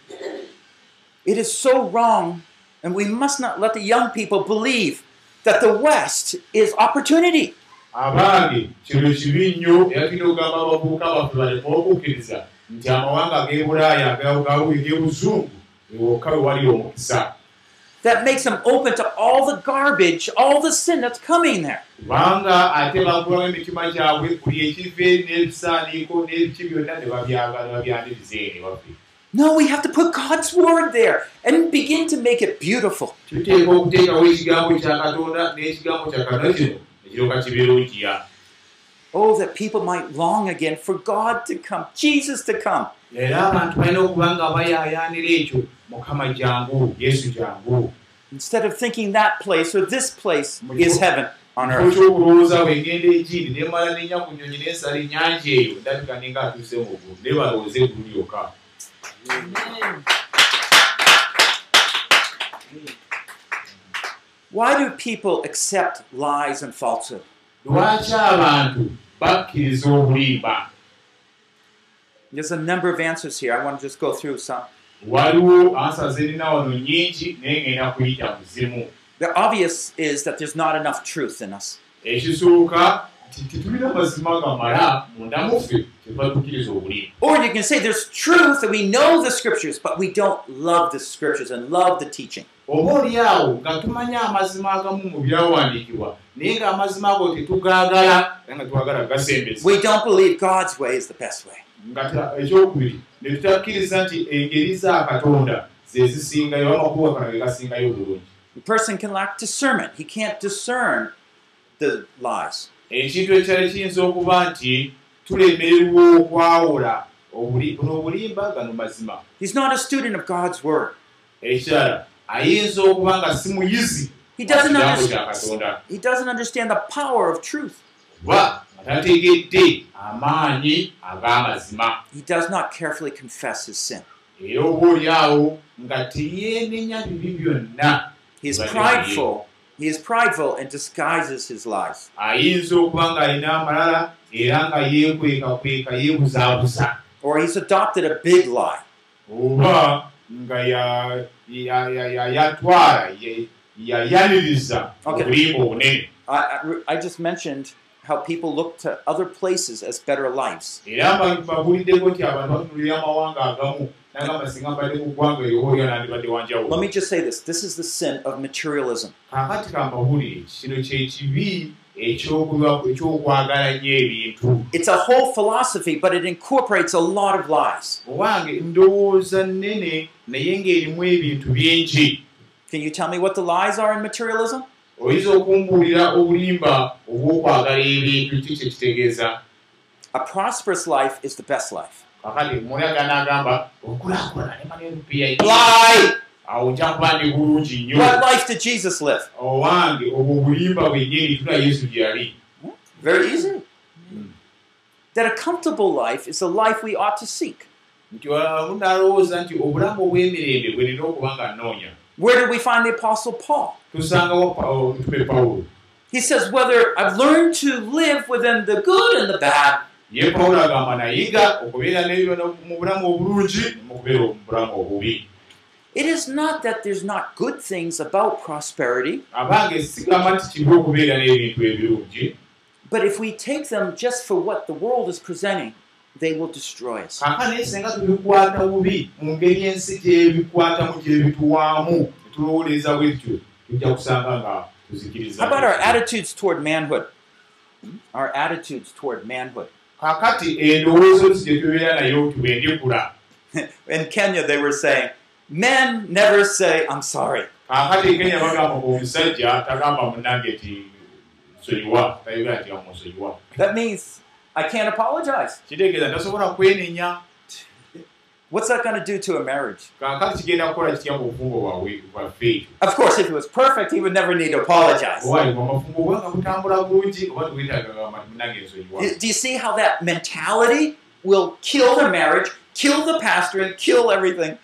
It is so wrong, and we must not let the young people believe that the West is opportunity. abange kino kibi nnyo era tulina okugamba abavubuka baffe baleme okukkiriza nti amawanga g'e bulaaya g'ebuzungu That makes them open to all the garbage, all the sin that's coming there. No, we have to put God's word there and begin to make it beautiful. Oh, that people might long again for God to come, Jesus to come. Era abantu balina okuba nga bayaayaanira ekyo mukama jangu yesu jangu Instead of thinking that place or this place is heaven on kifo earth. kyokulowooza bwengenda egindi nemala nenya ku nyonyi nensala ennyanja eyo ndabika ninga atuuse mu ggulu naye balowooze eggulu lyokka Why do people accept lies and falsehood? lwaki abantu bakkiriza obulimba There's a number of answers here. I want to just go through some. waliwo ansa zerina wano nyingi naye ngenda kuyita mu zimu The obvious is that there's not enough truth in us. ekisooka nti tetulina mazima gamala munda muffe kyeva tukkiriza obulimba Or you can say there's truth and we know the scriptures, but we don't love the scriptures and love the teaching. oba oliawo nga tumanya amazima agamu mu byawandiikibwa naye ng'amazima ago tetugaagala era nga twagala gasembeza We don't believe God's way is the best way. Nga ekyokubiri ne tutakkiriza nti engeri za katonda ze zisingayo amakuba kana ge gasingayo obulungi A person can lack discernment. He can't discern the lies. ekintu ekyali kiyinza okuba nti tulemererwa okwawula buno obulimba gano mazima He's not a student of God's word. ekirala ayinza okuba nga si muyizi He doesn't understand. He doesn't understand the power of truth. nga tategedde amaanyi ag'amazima He does not carefully confess his sin. era oba oliawo nga teyeenenya bibi byonna He is prideful. He is prideful and disguises his lies. ayinza okuba ng'alina amalala era nga yeekwekakweka yeebuzaabuza Or he's adopted a big lie. Okay. I, I just mentioned how people look to other places as better lives. Let me just say this this is the sin of materialism. It's a whole philosophy, but it incorporates a lot of lies. Can you tell me what the lies are in materialism? Oyinza okumbuulira obulimba obw'okwagala ebintu ki kyekitegeeza A prosperous life is the best life. kakati muyaga n'agamba okulaakulana erupiya Lie! awo nja kuba ndi bulungi nnyo What life did Jesus live? owange obwo obulimba bwennyini tula yesu gye yali Very easy. That a comfortable life is the life we ought to seek. nti munalowooza nti obulamu obw'emirembe bwe nina okuba nga nnoonya Where did we find the Apostle Paul? tusangawo Pa- omutume pawulo He says, Whether I've learned to live within the good and the bad, ye pawulo agamba nayiga okubeera n'ebyo mu bulamu obulungi mukubeera mu bulamu obubi. It is not that there's not good things about prosperity, but if we take them just for what the world is presenting, they will destroy us. kaka naye singa tubikwata bubi mu ngeri ensi gyebikwatamu gyebituwaamu netulowoleza bwetyo tujja kusanga nga tuzikiriza How about our attitudes toward manhood? Our attitudes toward manhood. kakati endowoozo zi gye tubeera nayo tubendekula In Kenya, they were saying, men never say, I'm sorry. kakati ekenya bagamba omusajja tagamba munange ti nsonyiwa tayogera ti amusonyiwa That means I can't apologize. kitegeeza tasobola kwenenya What's that going to do to a marriage? Of course, if it was perfect, he would never need to apologize. Do you see how that mentality will kill the marriage, kill the pastor, and kill everything?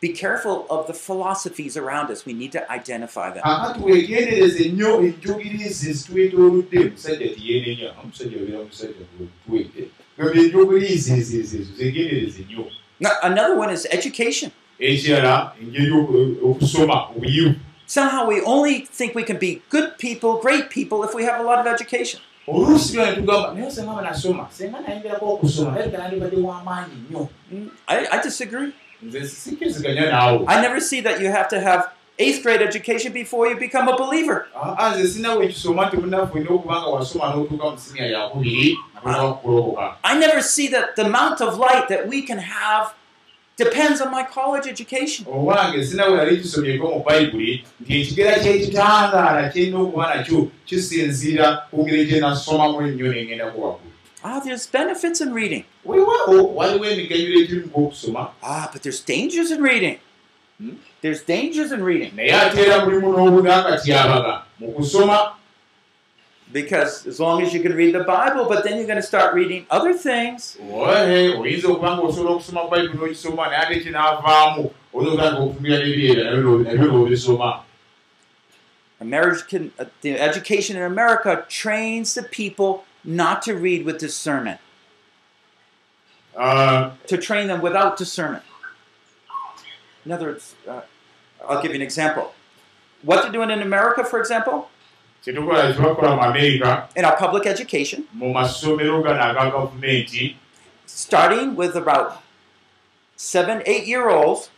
Be careful of the philosophies around us. We need to identify them. kakati weegendereze nnyo enjogirizi zitwetoolodde omusajja tiyeenenya omusajja obeera musajja twete gabye enjogirizi ezo ezo zegendereze nnyo Now, another one is education. ekirala engeri oku- okusoma obuyivu Somehow we only think we can be good people, great people, if we have a lot of education. oluusi byona tugamba naye senga ba nasoma senga nayingerako okusoma naye nandibadde w'amaanyi nnyo Mm, I, I disagree. nze sikkiriziganya naawe I never see that you have to have eighth grade education before you become a believer. Ah, kukuloboka I never see that the amount of light that we can have depends on my college education. Ah, there's benefits in reading. okusoma Ah, but there's dangers in reading. Hmm? There's dangers in reading because as long as you can read the Bible, but then you're going to start reading other things. nabyo n'obisoma American, uh, the education in America trains the people not to read with discernment, Ah, to train them without discernment. In other words, uh, I'll give you an example. What they're doing in America, for example, in our public education, starting with about seven, eight year olds,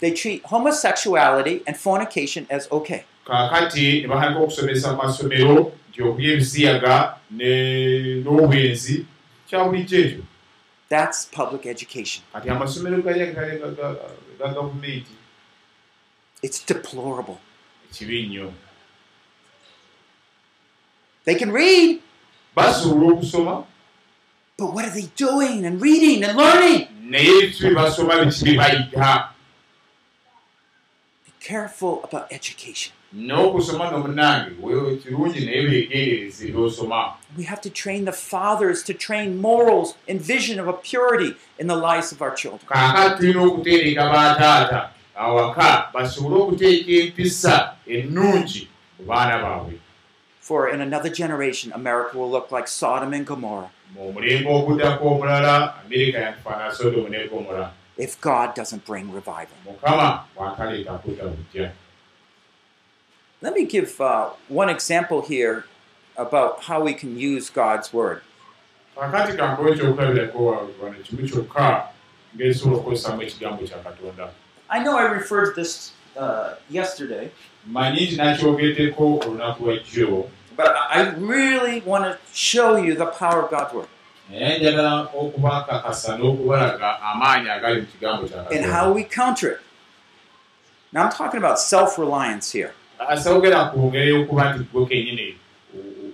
they treat homosexuality and fornication as okay. Kaakati ne bahandika okusomesa mu masomero nti okulya ebisiyaga n'obwenzi kya bulijjo ekyo That's public education. It's deplorable. They can read, but what are they doing and reading and learning? Be careful about education. N'okusoma nomunange wewe kirungi naye beegendereze byosoma We have to train the fathers to train morals and vision of a purity in the lives of our children. kaakati tulina okuteereka bataata awaka basobole okuteeka empisa ennungi mu baana baabwe. For in another generation, America will look like Sodom and Gomorrah. Mu mulembe oguddako omulala amerika yakufaana sodomu ne gomora if God doesn't bring revival. mukama bw'ataleeta kudda bujja Let me give uh, one example here about how we can use God's word. I know I referred to this uh, yesterday, but I really want to show you the power of God's word and how we counter it. Now, I'm talking about self reliance here. Asawogera ku ngeri y'okuba nti gwe kennyini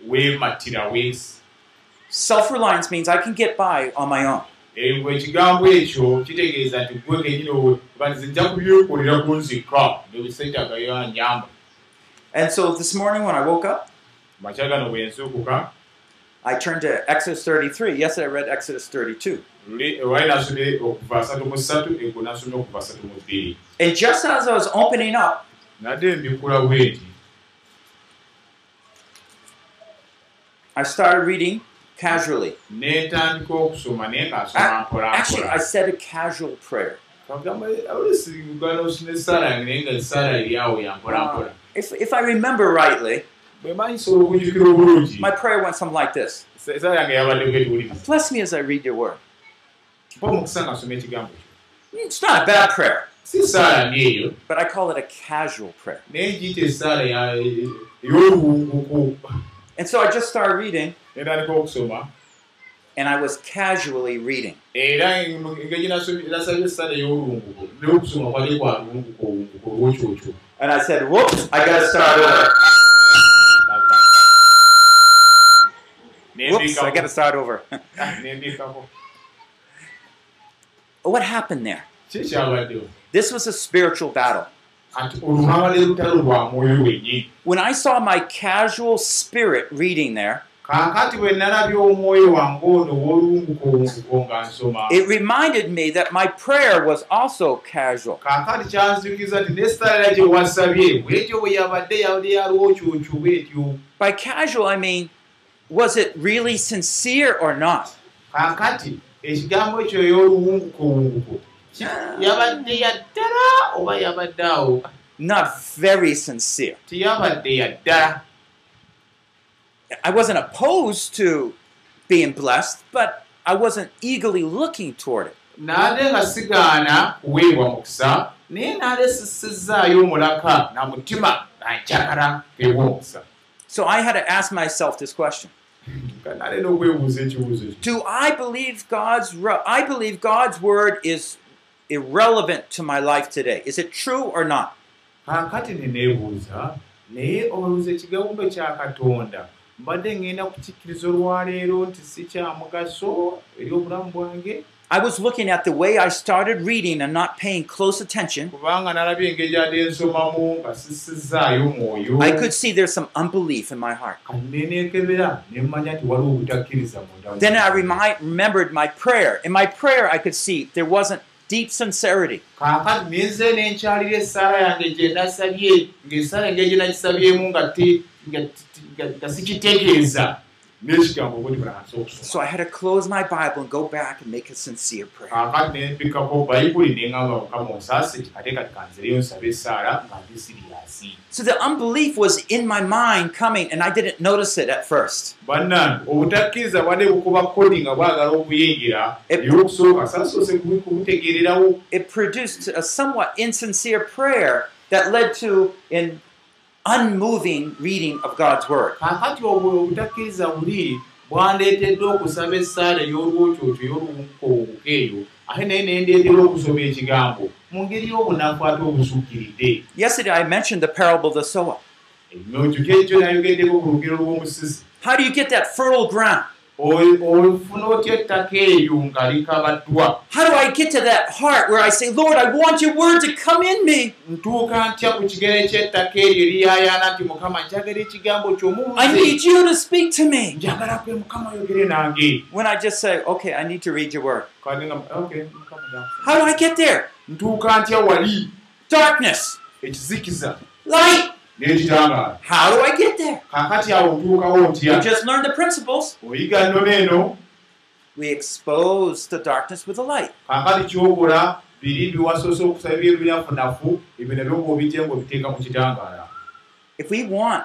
weemattira weesi Self reliance means I can get by on my own. ekigambo ekyo kitegeeza nti gwe oba nze nja kubyekolera ku nzikka nebisetaga yanjamba And so this morning when I woke up, makya gano bwe nzuukuka I turned to Exodus 33. Yesterday I read Exodus 32. Luli- wali nasomye okuva asatu mu ssatu ego nasomye okuva asatu mu bbiri And just as I was opening up, nadde mbikula bwe nti I started reading casually. Actually, I said a casual prayer. mpola If, if I remember rightly, my prayer went something like this. Bless me as I read your word. It's not a bad prayer, si essaala ndi eyo but I call it a casual prayer. naye giyita essaala ya- ey'oluwunguku And so I just started reading, netandika okusoma and I was casually reading. era engeri nasabye essaala ey'olulunguko n'okusoma kwali kwa lulunguko olunguko olwokyokyo And I said, whoops, I gotta start over. Whoops, I gotta start over. what happened there? This was a spiritual battle. When I saw my casual spirit reading there, it reminded me that my prayer was also casual. By casual, I mean, was it really sincere or not? Yabadde yaddala oba yabadde awo? Not very sincere. tiyabadde yaddala. I wasn't opposed to being blessed, but I wasn't eagerly looking toward it. naate nga sigaana kuweebwa mukisa naye naale sisizaayo omulaka na mutima nga njagala ewa omukisa. So I had to ask myself this question. Do I believe God's I believe God's word is irrelevant to my life today. Is it true or not? kaakati neneebuuza naye olowooza ekigawundo kya katonda mbadde ngenda kukikkiriza olwaleero nti si kya mugaso eri obulamu bwange I was looking at the way I started reading and not paying close attention. kubanga nalabye engeri ade nsomamu nga sisizaayo mwoyo I could see there's some unbelief in my heart. kaneneekebera ne mmanya nti waliwo obutakkiriza munda Then I remembered my prayer. In my prayer, I could see there wasn't deep sincerity. kaakati nenze nenkyalira essaala yange gye nasabye ng'essaala engeri gye nagisabyemu nga sikitegeeza So I had to close my Bible and go back and make a sincere prayer. So the unbelief was in my mind coming, and I didn't notice it at first. kubutegeererawo It produced a somewhat insincere prayer that led to an unmoving reading of God's Word. kaakati obwo obutakkiriza buli bwandeetedde okusaba essaala ey'olwokyokyo ey'oluwunkowunguko eyo ate naye nendeetera okusoma ekigambo mu ngeri y'obunafu ate obusukkiridde Yesterday I mentioned the parable of the sower. ekyo nayogeddeko ku lugero lw'omusizi How do you get that fertile ground? Ofuna otya ettaka eryo nga likabaddwa How do I get to that heart where I say, Lord, I want your word to come in me? ntuuka ntya ku kigere ky'ettaka eryo eriyaayaana nti mukama njagala ekigambo I ky'omubuze need you to speak to me. njagala kwe mukama yogere nange When I just say, okay, I need to read your word. How do I get there? ntuuka ntya wali Darkness, ekizikiza light. N'ekitangaala How do I get there? kaakati awo ntuukawo We ntya just learned the principles. oyiga nno neeno We expose the darkness with the light. kaakati kyokola biri biwasoose okusaba ebinafunafu ebyo nabyo ng'obitya ng'obiteeka mu kitangaala If we want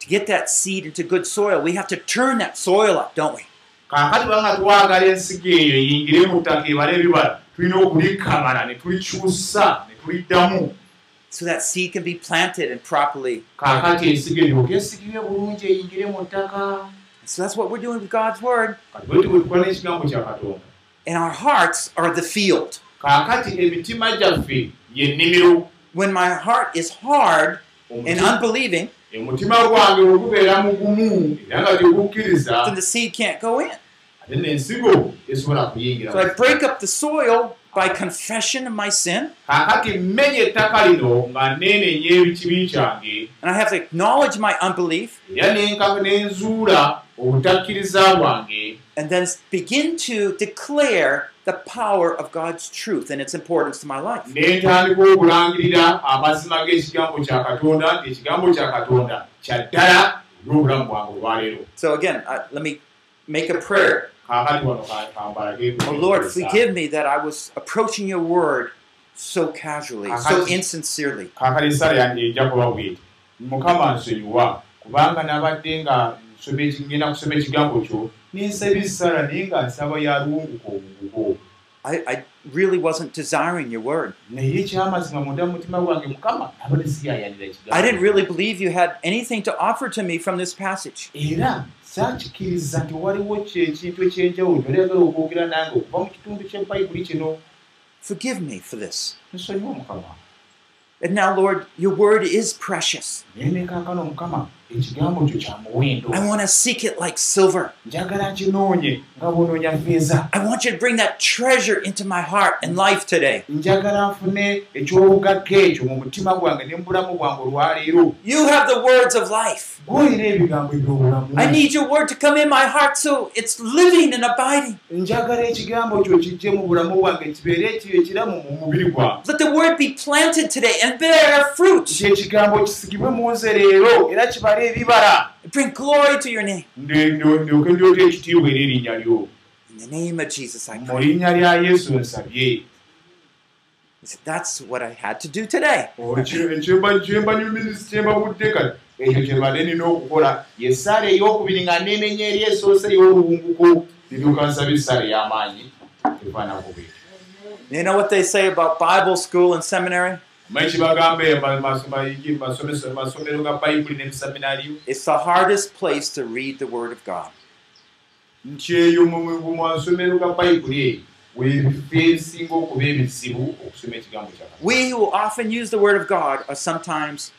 to get that seed into good soil, we have to turn that soil up, don't we? kaakati banga twagala ensigo eyo eyingire mu ttaka ebala ebibala tulina okulikamala ne tulikyusa ne tuliddamu So that seed can be planted and properly. kaakati ensigo eryoka esigibwe bulungi eyingire mu ttaka So that's what we're doing with God's word. And our hearts are the field. When my heart is hard and unbelieving, then the seed can't go in. So I break up the soil by confession of my sin, and I have to acknowledge my unbelief, and then begin to declare the power of God's truth and its importance to my life. So again, uh, let me make a prayer. Oh Lord, forgive me that I was approaching your word so casually, so insincerely. mukama nsonyiwa kubanga nabadde nga ngenda kusoma ekigambo kyo nensaba essala naye nga nsaba yalwunguka obugugo I, I really wasn't desiring your word. I didn't really believe you had anything to offer to me from this passage. Saakikiriza nti waliwo kyekintu ekyenjawulo noleyagala okwogera nange okuva mu kitundu ky'ebayibuli kino Forgive me for this. nsonyiwa mukama And now, Lord, your word is precious. Ekigambo kyo kya muwendo I want to seek it like silver. njagala nkinoonye nga bwonoonya feeza I want you to bring that treasure into my heart and life today. njagala nfune ekyobugagga ekyo mu mutima gwange ne mu bulamu bwange olwaleero You have the words of life. gwolina ebigambo ebyobulamu I need your word to come in my heart so it's living and abiding. njagala ekigambo kyo kijje mu bulamu bwange kibeere ekyo ekiramu mu mubiri gwange Let the word be planted today and bear fruit. nti ekigambo kisigibwe mu nze leero era kibale ebibala Bring glory to your name. ndyoke ndyote ekitiibwa eri erinnya lyo In the name of Jesus, I pray. yesu nsabye That's what I had to do today. kati ekyo kyembadde nina okukola yesaala eyokubiri nga nenenya eri esoose ey'oluwunguko liduka nsaba esaala ey'amaanyi efaanako bwetyo You know what they say about Bible school and seminary? Omanyi kibagamba masomero ga bayibuli n'emisaminaliyo It's the hardest place to read the Word of God. nti eyo mu masomero ga bayibuli eyo. We who often use the Word of God are sometimes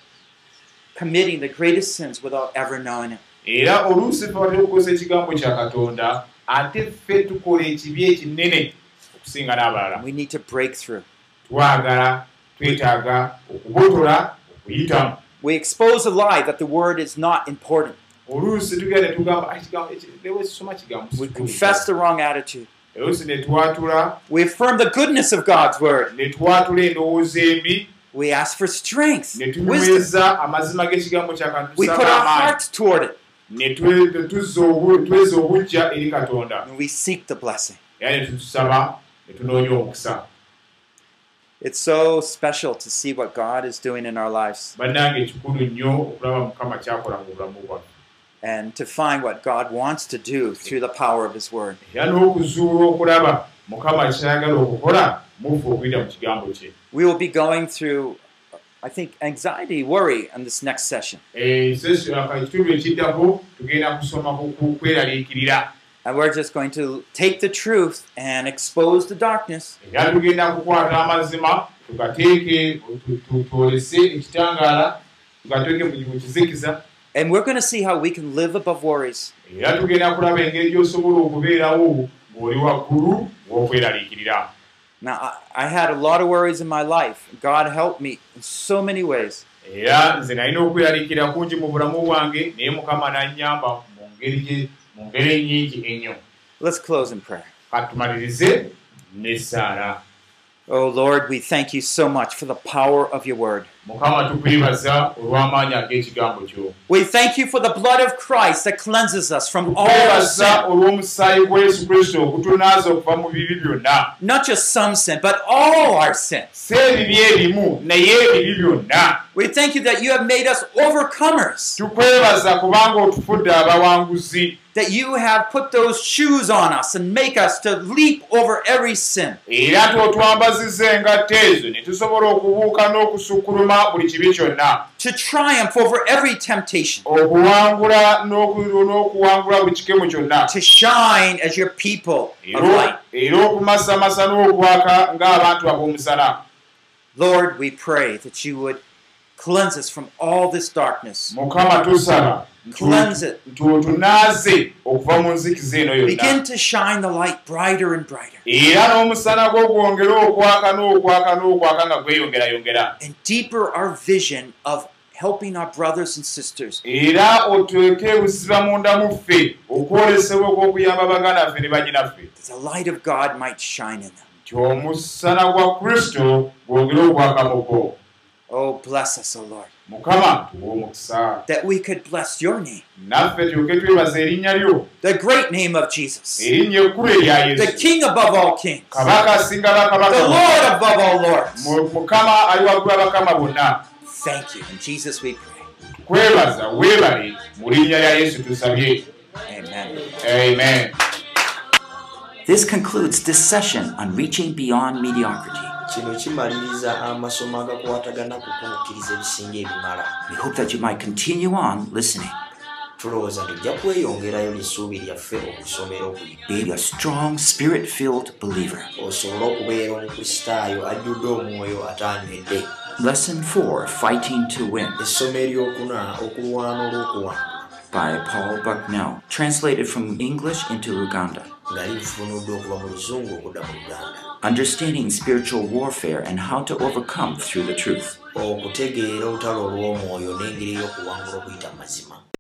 committing the greatest sins without ever knowing it. era oluusi fe batera okukozesa ekigambo kya katonda ate ffe tukola ekibi ekinene okusinga n'abalala We need to break through. twagala twetaaga okubotola okuyitamu We expose a lie that the Word is not important. oluusi tugenda ne tugamba "Ah, ekigambo eki- lewo ekisoma kigambo We kikulu." confess the wrong attitude. We affirm the goodness of God's Word. We ask for strength, wisdom. We put our hearts toward it. And we seek the blessing. era ne tutusaba ne tunoonya omukisa It's so special to see what God is doing in our lives and to find what God wants to do through the power of His Word. We will be going through, I think, anxiety, worry in this next session. And we're just going to take the truth and expose the darkness era tugenda kukwata amazima tugateeke tu- tu- twolese ekitangaala tugateeke mu kizikiza and we're going to see how we can live above worries. era tugenda kulaba engeri gy'osobola okubeerawo ng'oli waggulu w'okweraliikirira Now, I, I had a lot of worries in my life. God helped me in so many ways. era nze nalina okweraliikirira kungi mu bulamu bwange naye mukama n'annyamba mu ngeri gye- mu ngeri ennyingi ennyo Let's close in prayer. katumalirize n'essaala Oh Lord, we thank you so much for the power of your word. We thank you for the blood of Christ that cleanses us from all our sin. Not just some sin, but all our sin. si ebibi ebimu naye ebibi byonna We thank you that you have made us overcomers, that you have put those shoes on us and make us to leap over every sin. era twotwambaziza engatta ezo ne tusobola okubuuka n'okusukkuluma buli kibi kyonna to triumph over every temptation, okuwangula n'oku- n'okuwangula buli kikemu kyonna to shine as your people of light. era okumasamasa n'okwaka ng'abantu ab'omusana Lord, we pray that you would Cleanse us from all this darkness. mukama tusaba Cleanse it. tunaaze okuva mu nzikiza eno yonna Begin to shine the light brighter and brighter. era n'omusana gwo gwongere okwaka n'okwaka n'okwaka nga gweyongerayongera And deeper our vision of helping our brothers and sisters. era otweke ebusiba munda mu ffe okwolesebwa okw'okuyamba baganda ffe ne banyinaffe That the light of God might shine in them. nti omusana gwa kristo gwongere okwaka mu bo Oh, bless us, O Lord. mukama omukisa That we could bless your name. naffe tulyoke twebaza erinnya lyo The great name of Jesus. erinnya ekkulu erya The yesu King above all kings. kabaka asinga The bakabaka Lord above all lords. Mu- mukama ali waggulu abakama bonna Thank you. In Jesus we pray. kwebaza weebale mu linnya lya yesu tusabye Amen. amen This concludes this session on reaching beyond mediocrity. Kino kimaliriza amasomo agakwatagana ku kukkiriza ebisinga ebimala We hope that you might continue on listening. tulowooza nti ojja kweyongerayo n'essuubi lyaffe okusomera okuli Be a strong, spirit filled believer. osobole okubeera omukristaayo ajjudde omwoyo ataanywedde Lesson 4 Fighting to Win essomo eryokuna okulwana olw'okuwangula by Paul Bucknell. Translated from English into Luganda. nga lifunuddwa okuva mu luzungu okudda mu luganda Understanding spiritual warfare and how to overcome through the truth. okutegeera olutalo olw'omwoyo n'engeri y'okuwangula okuyita mazima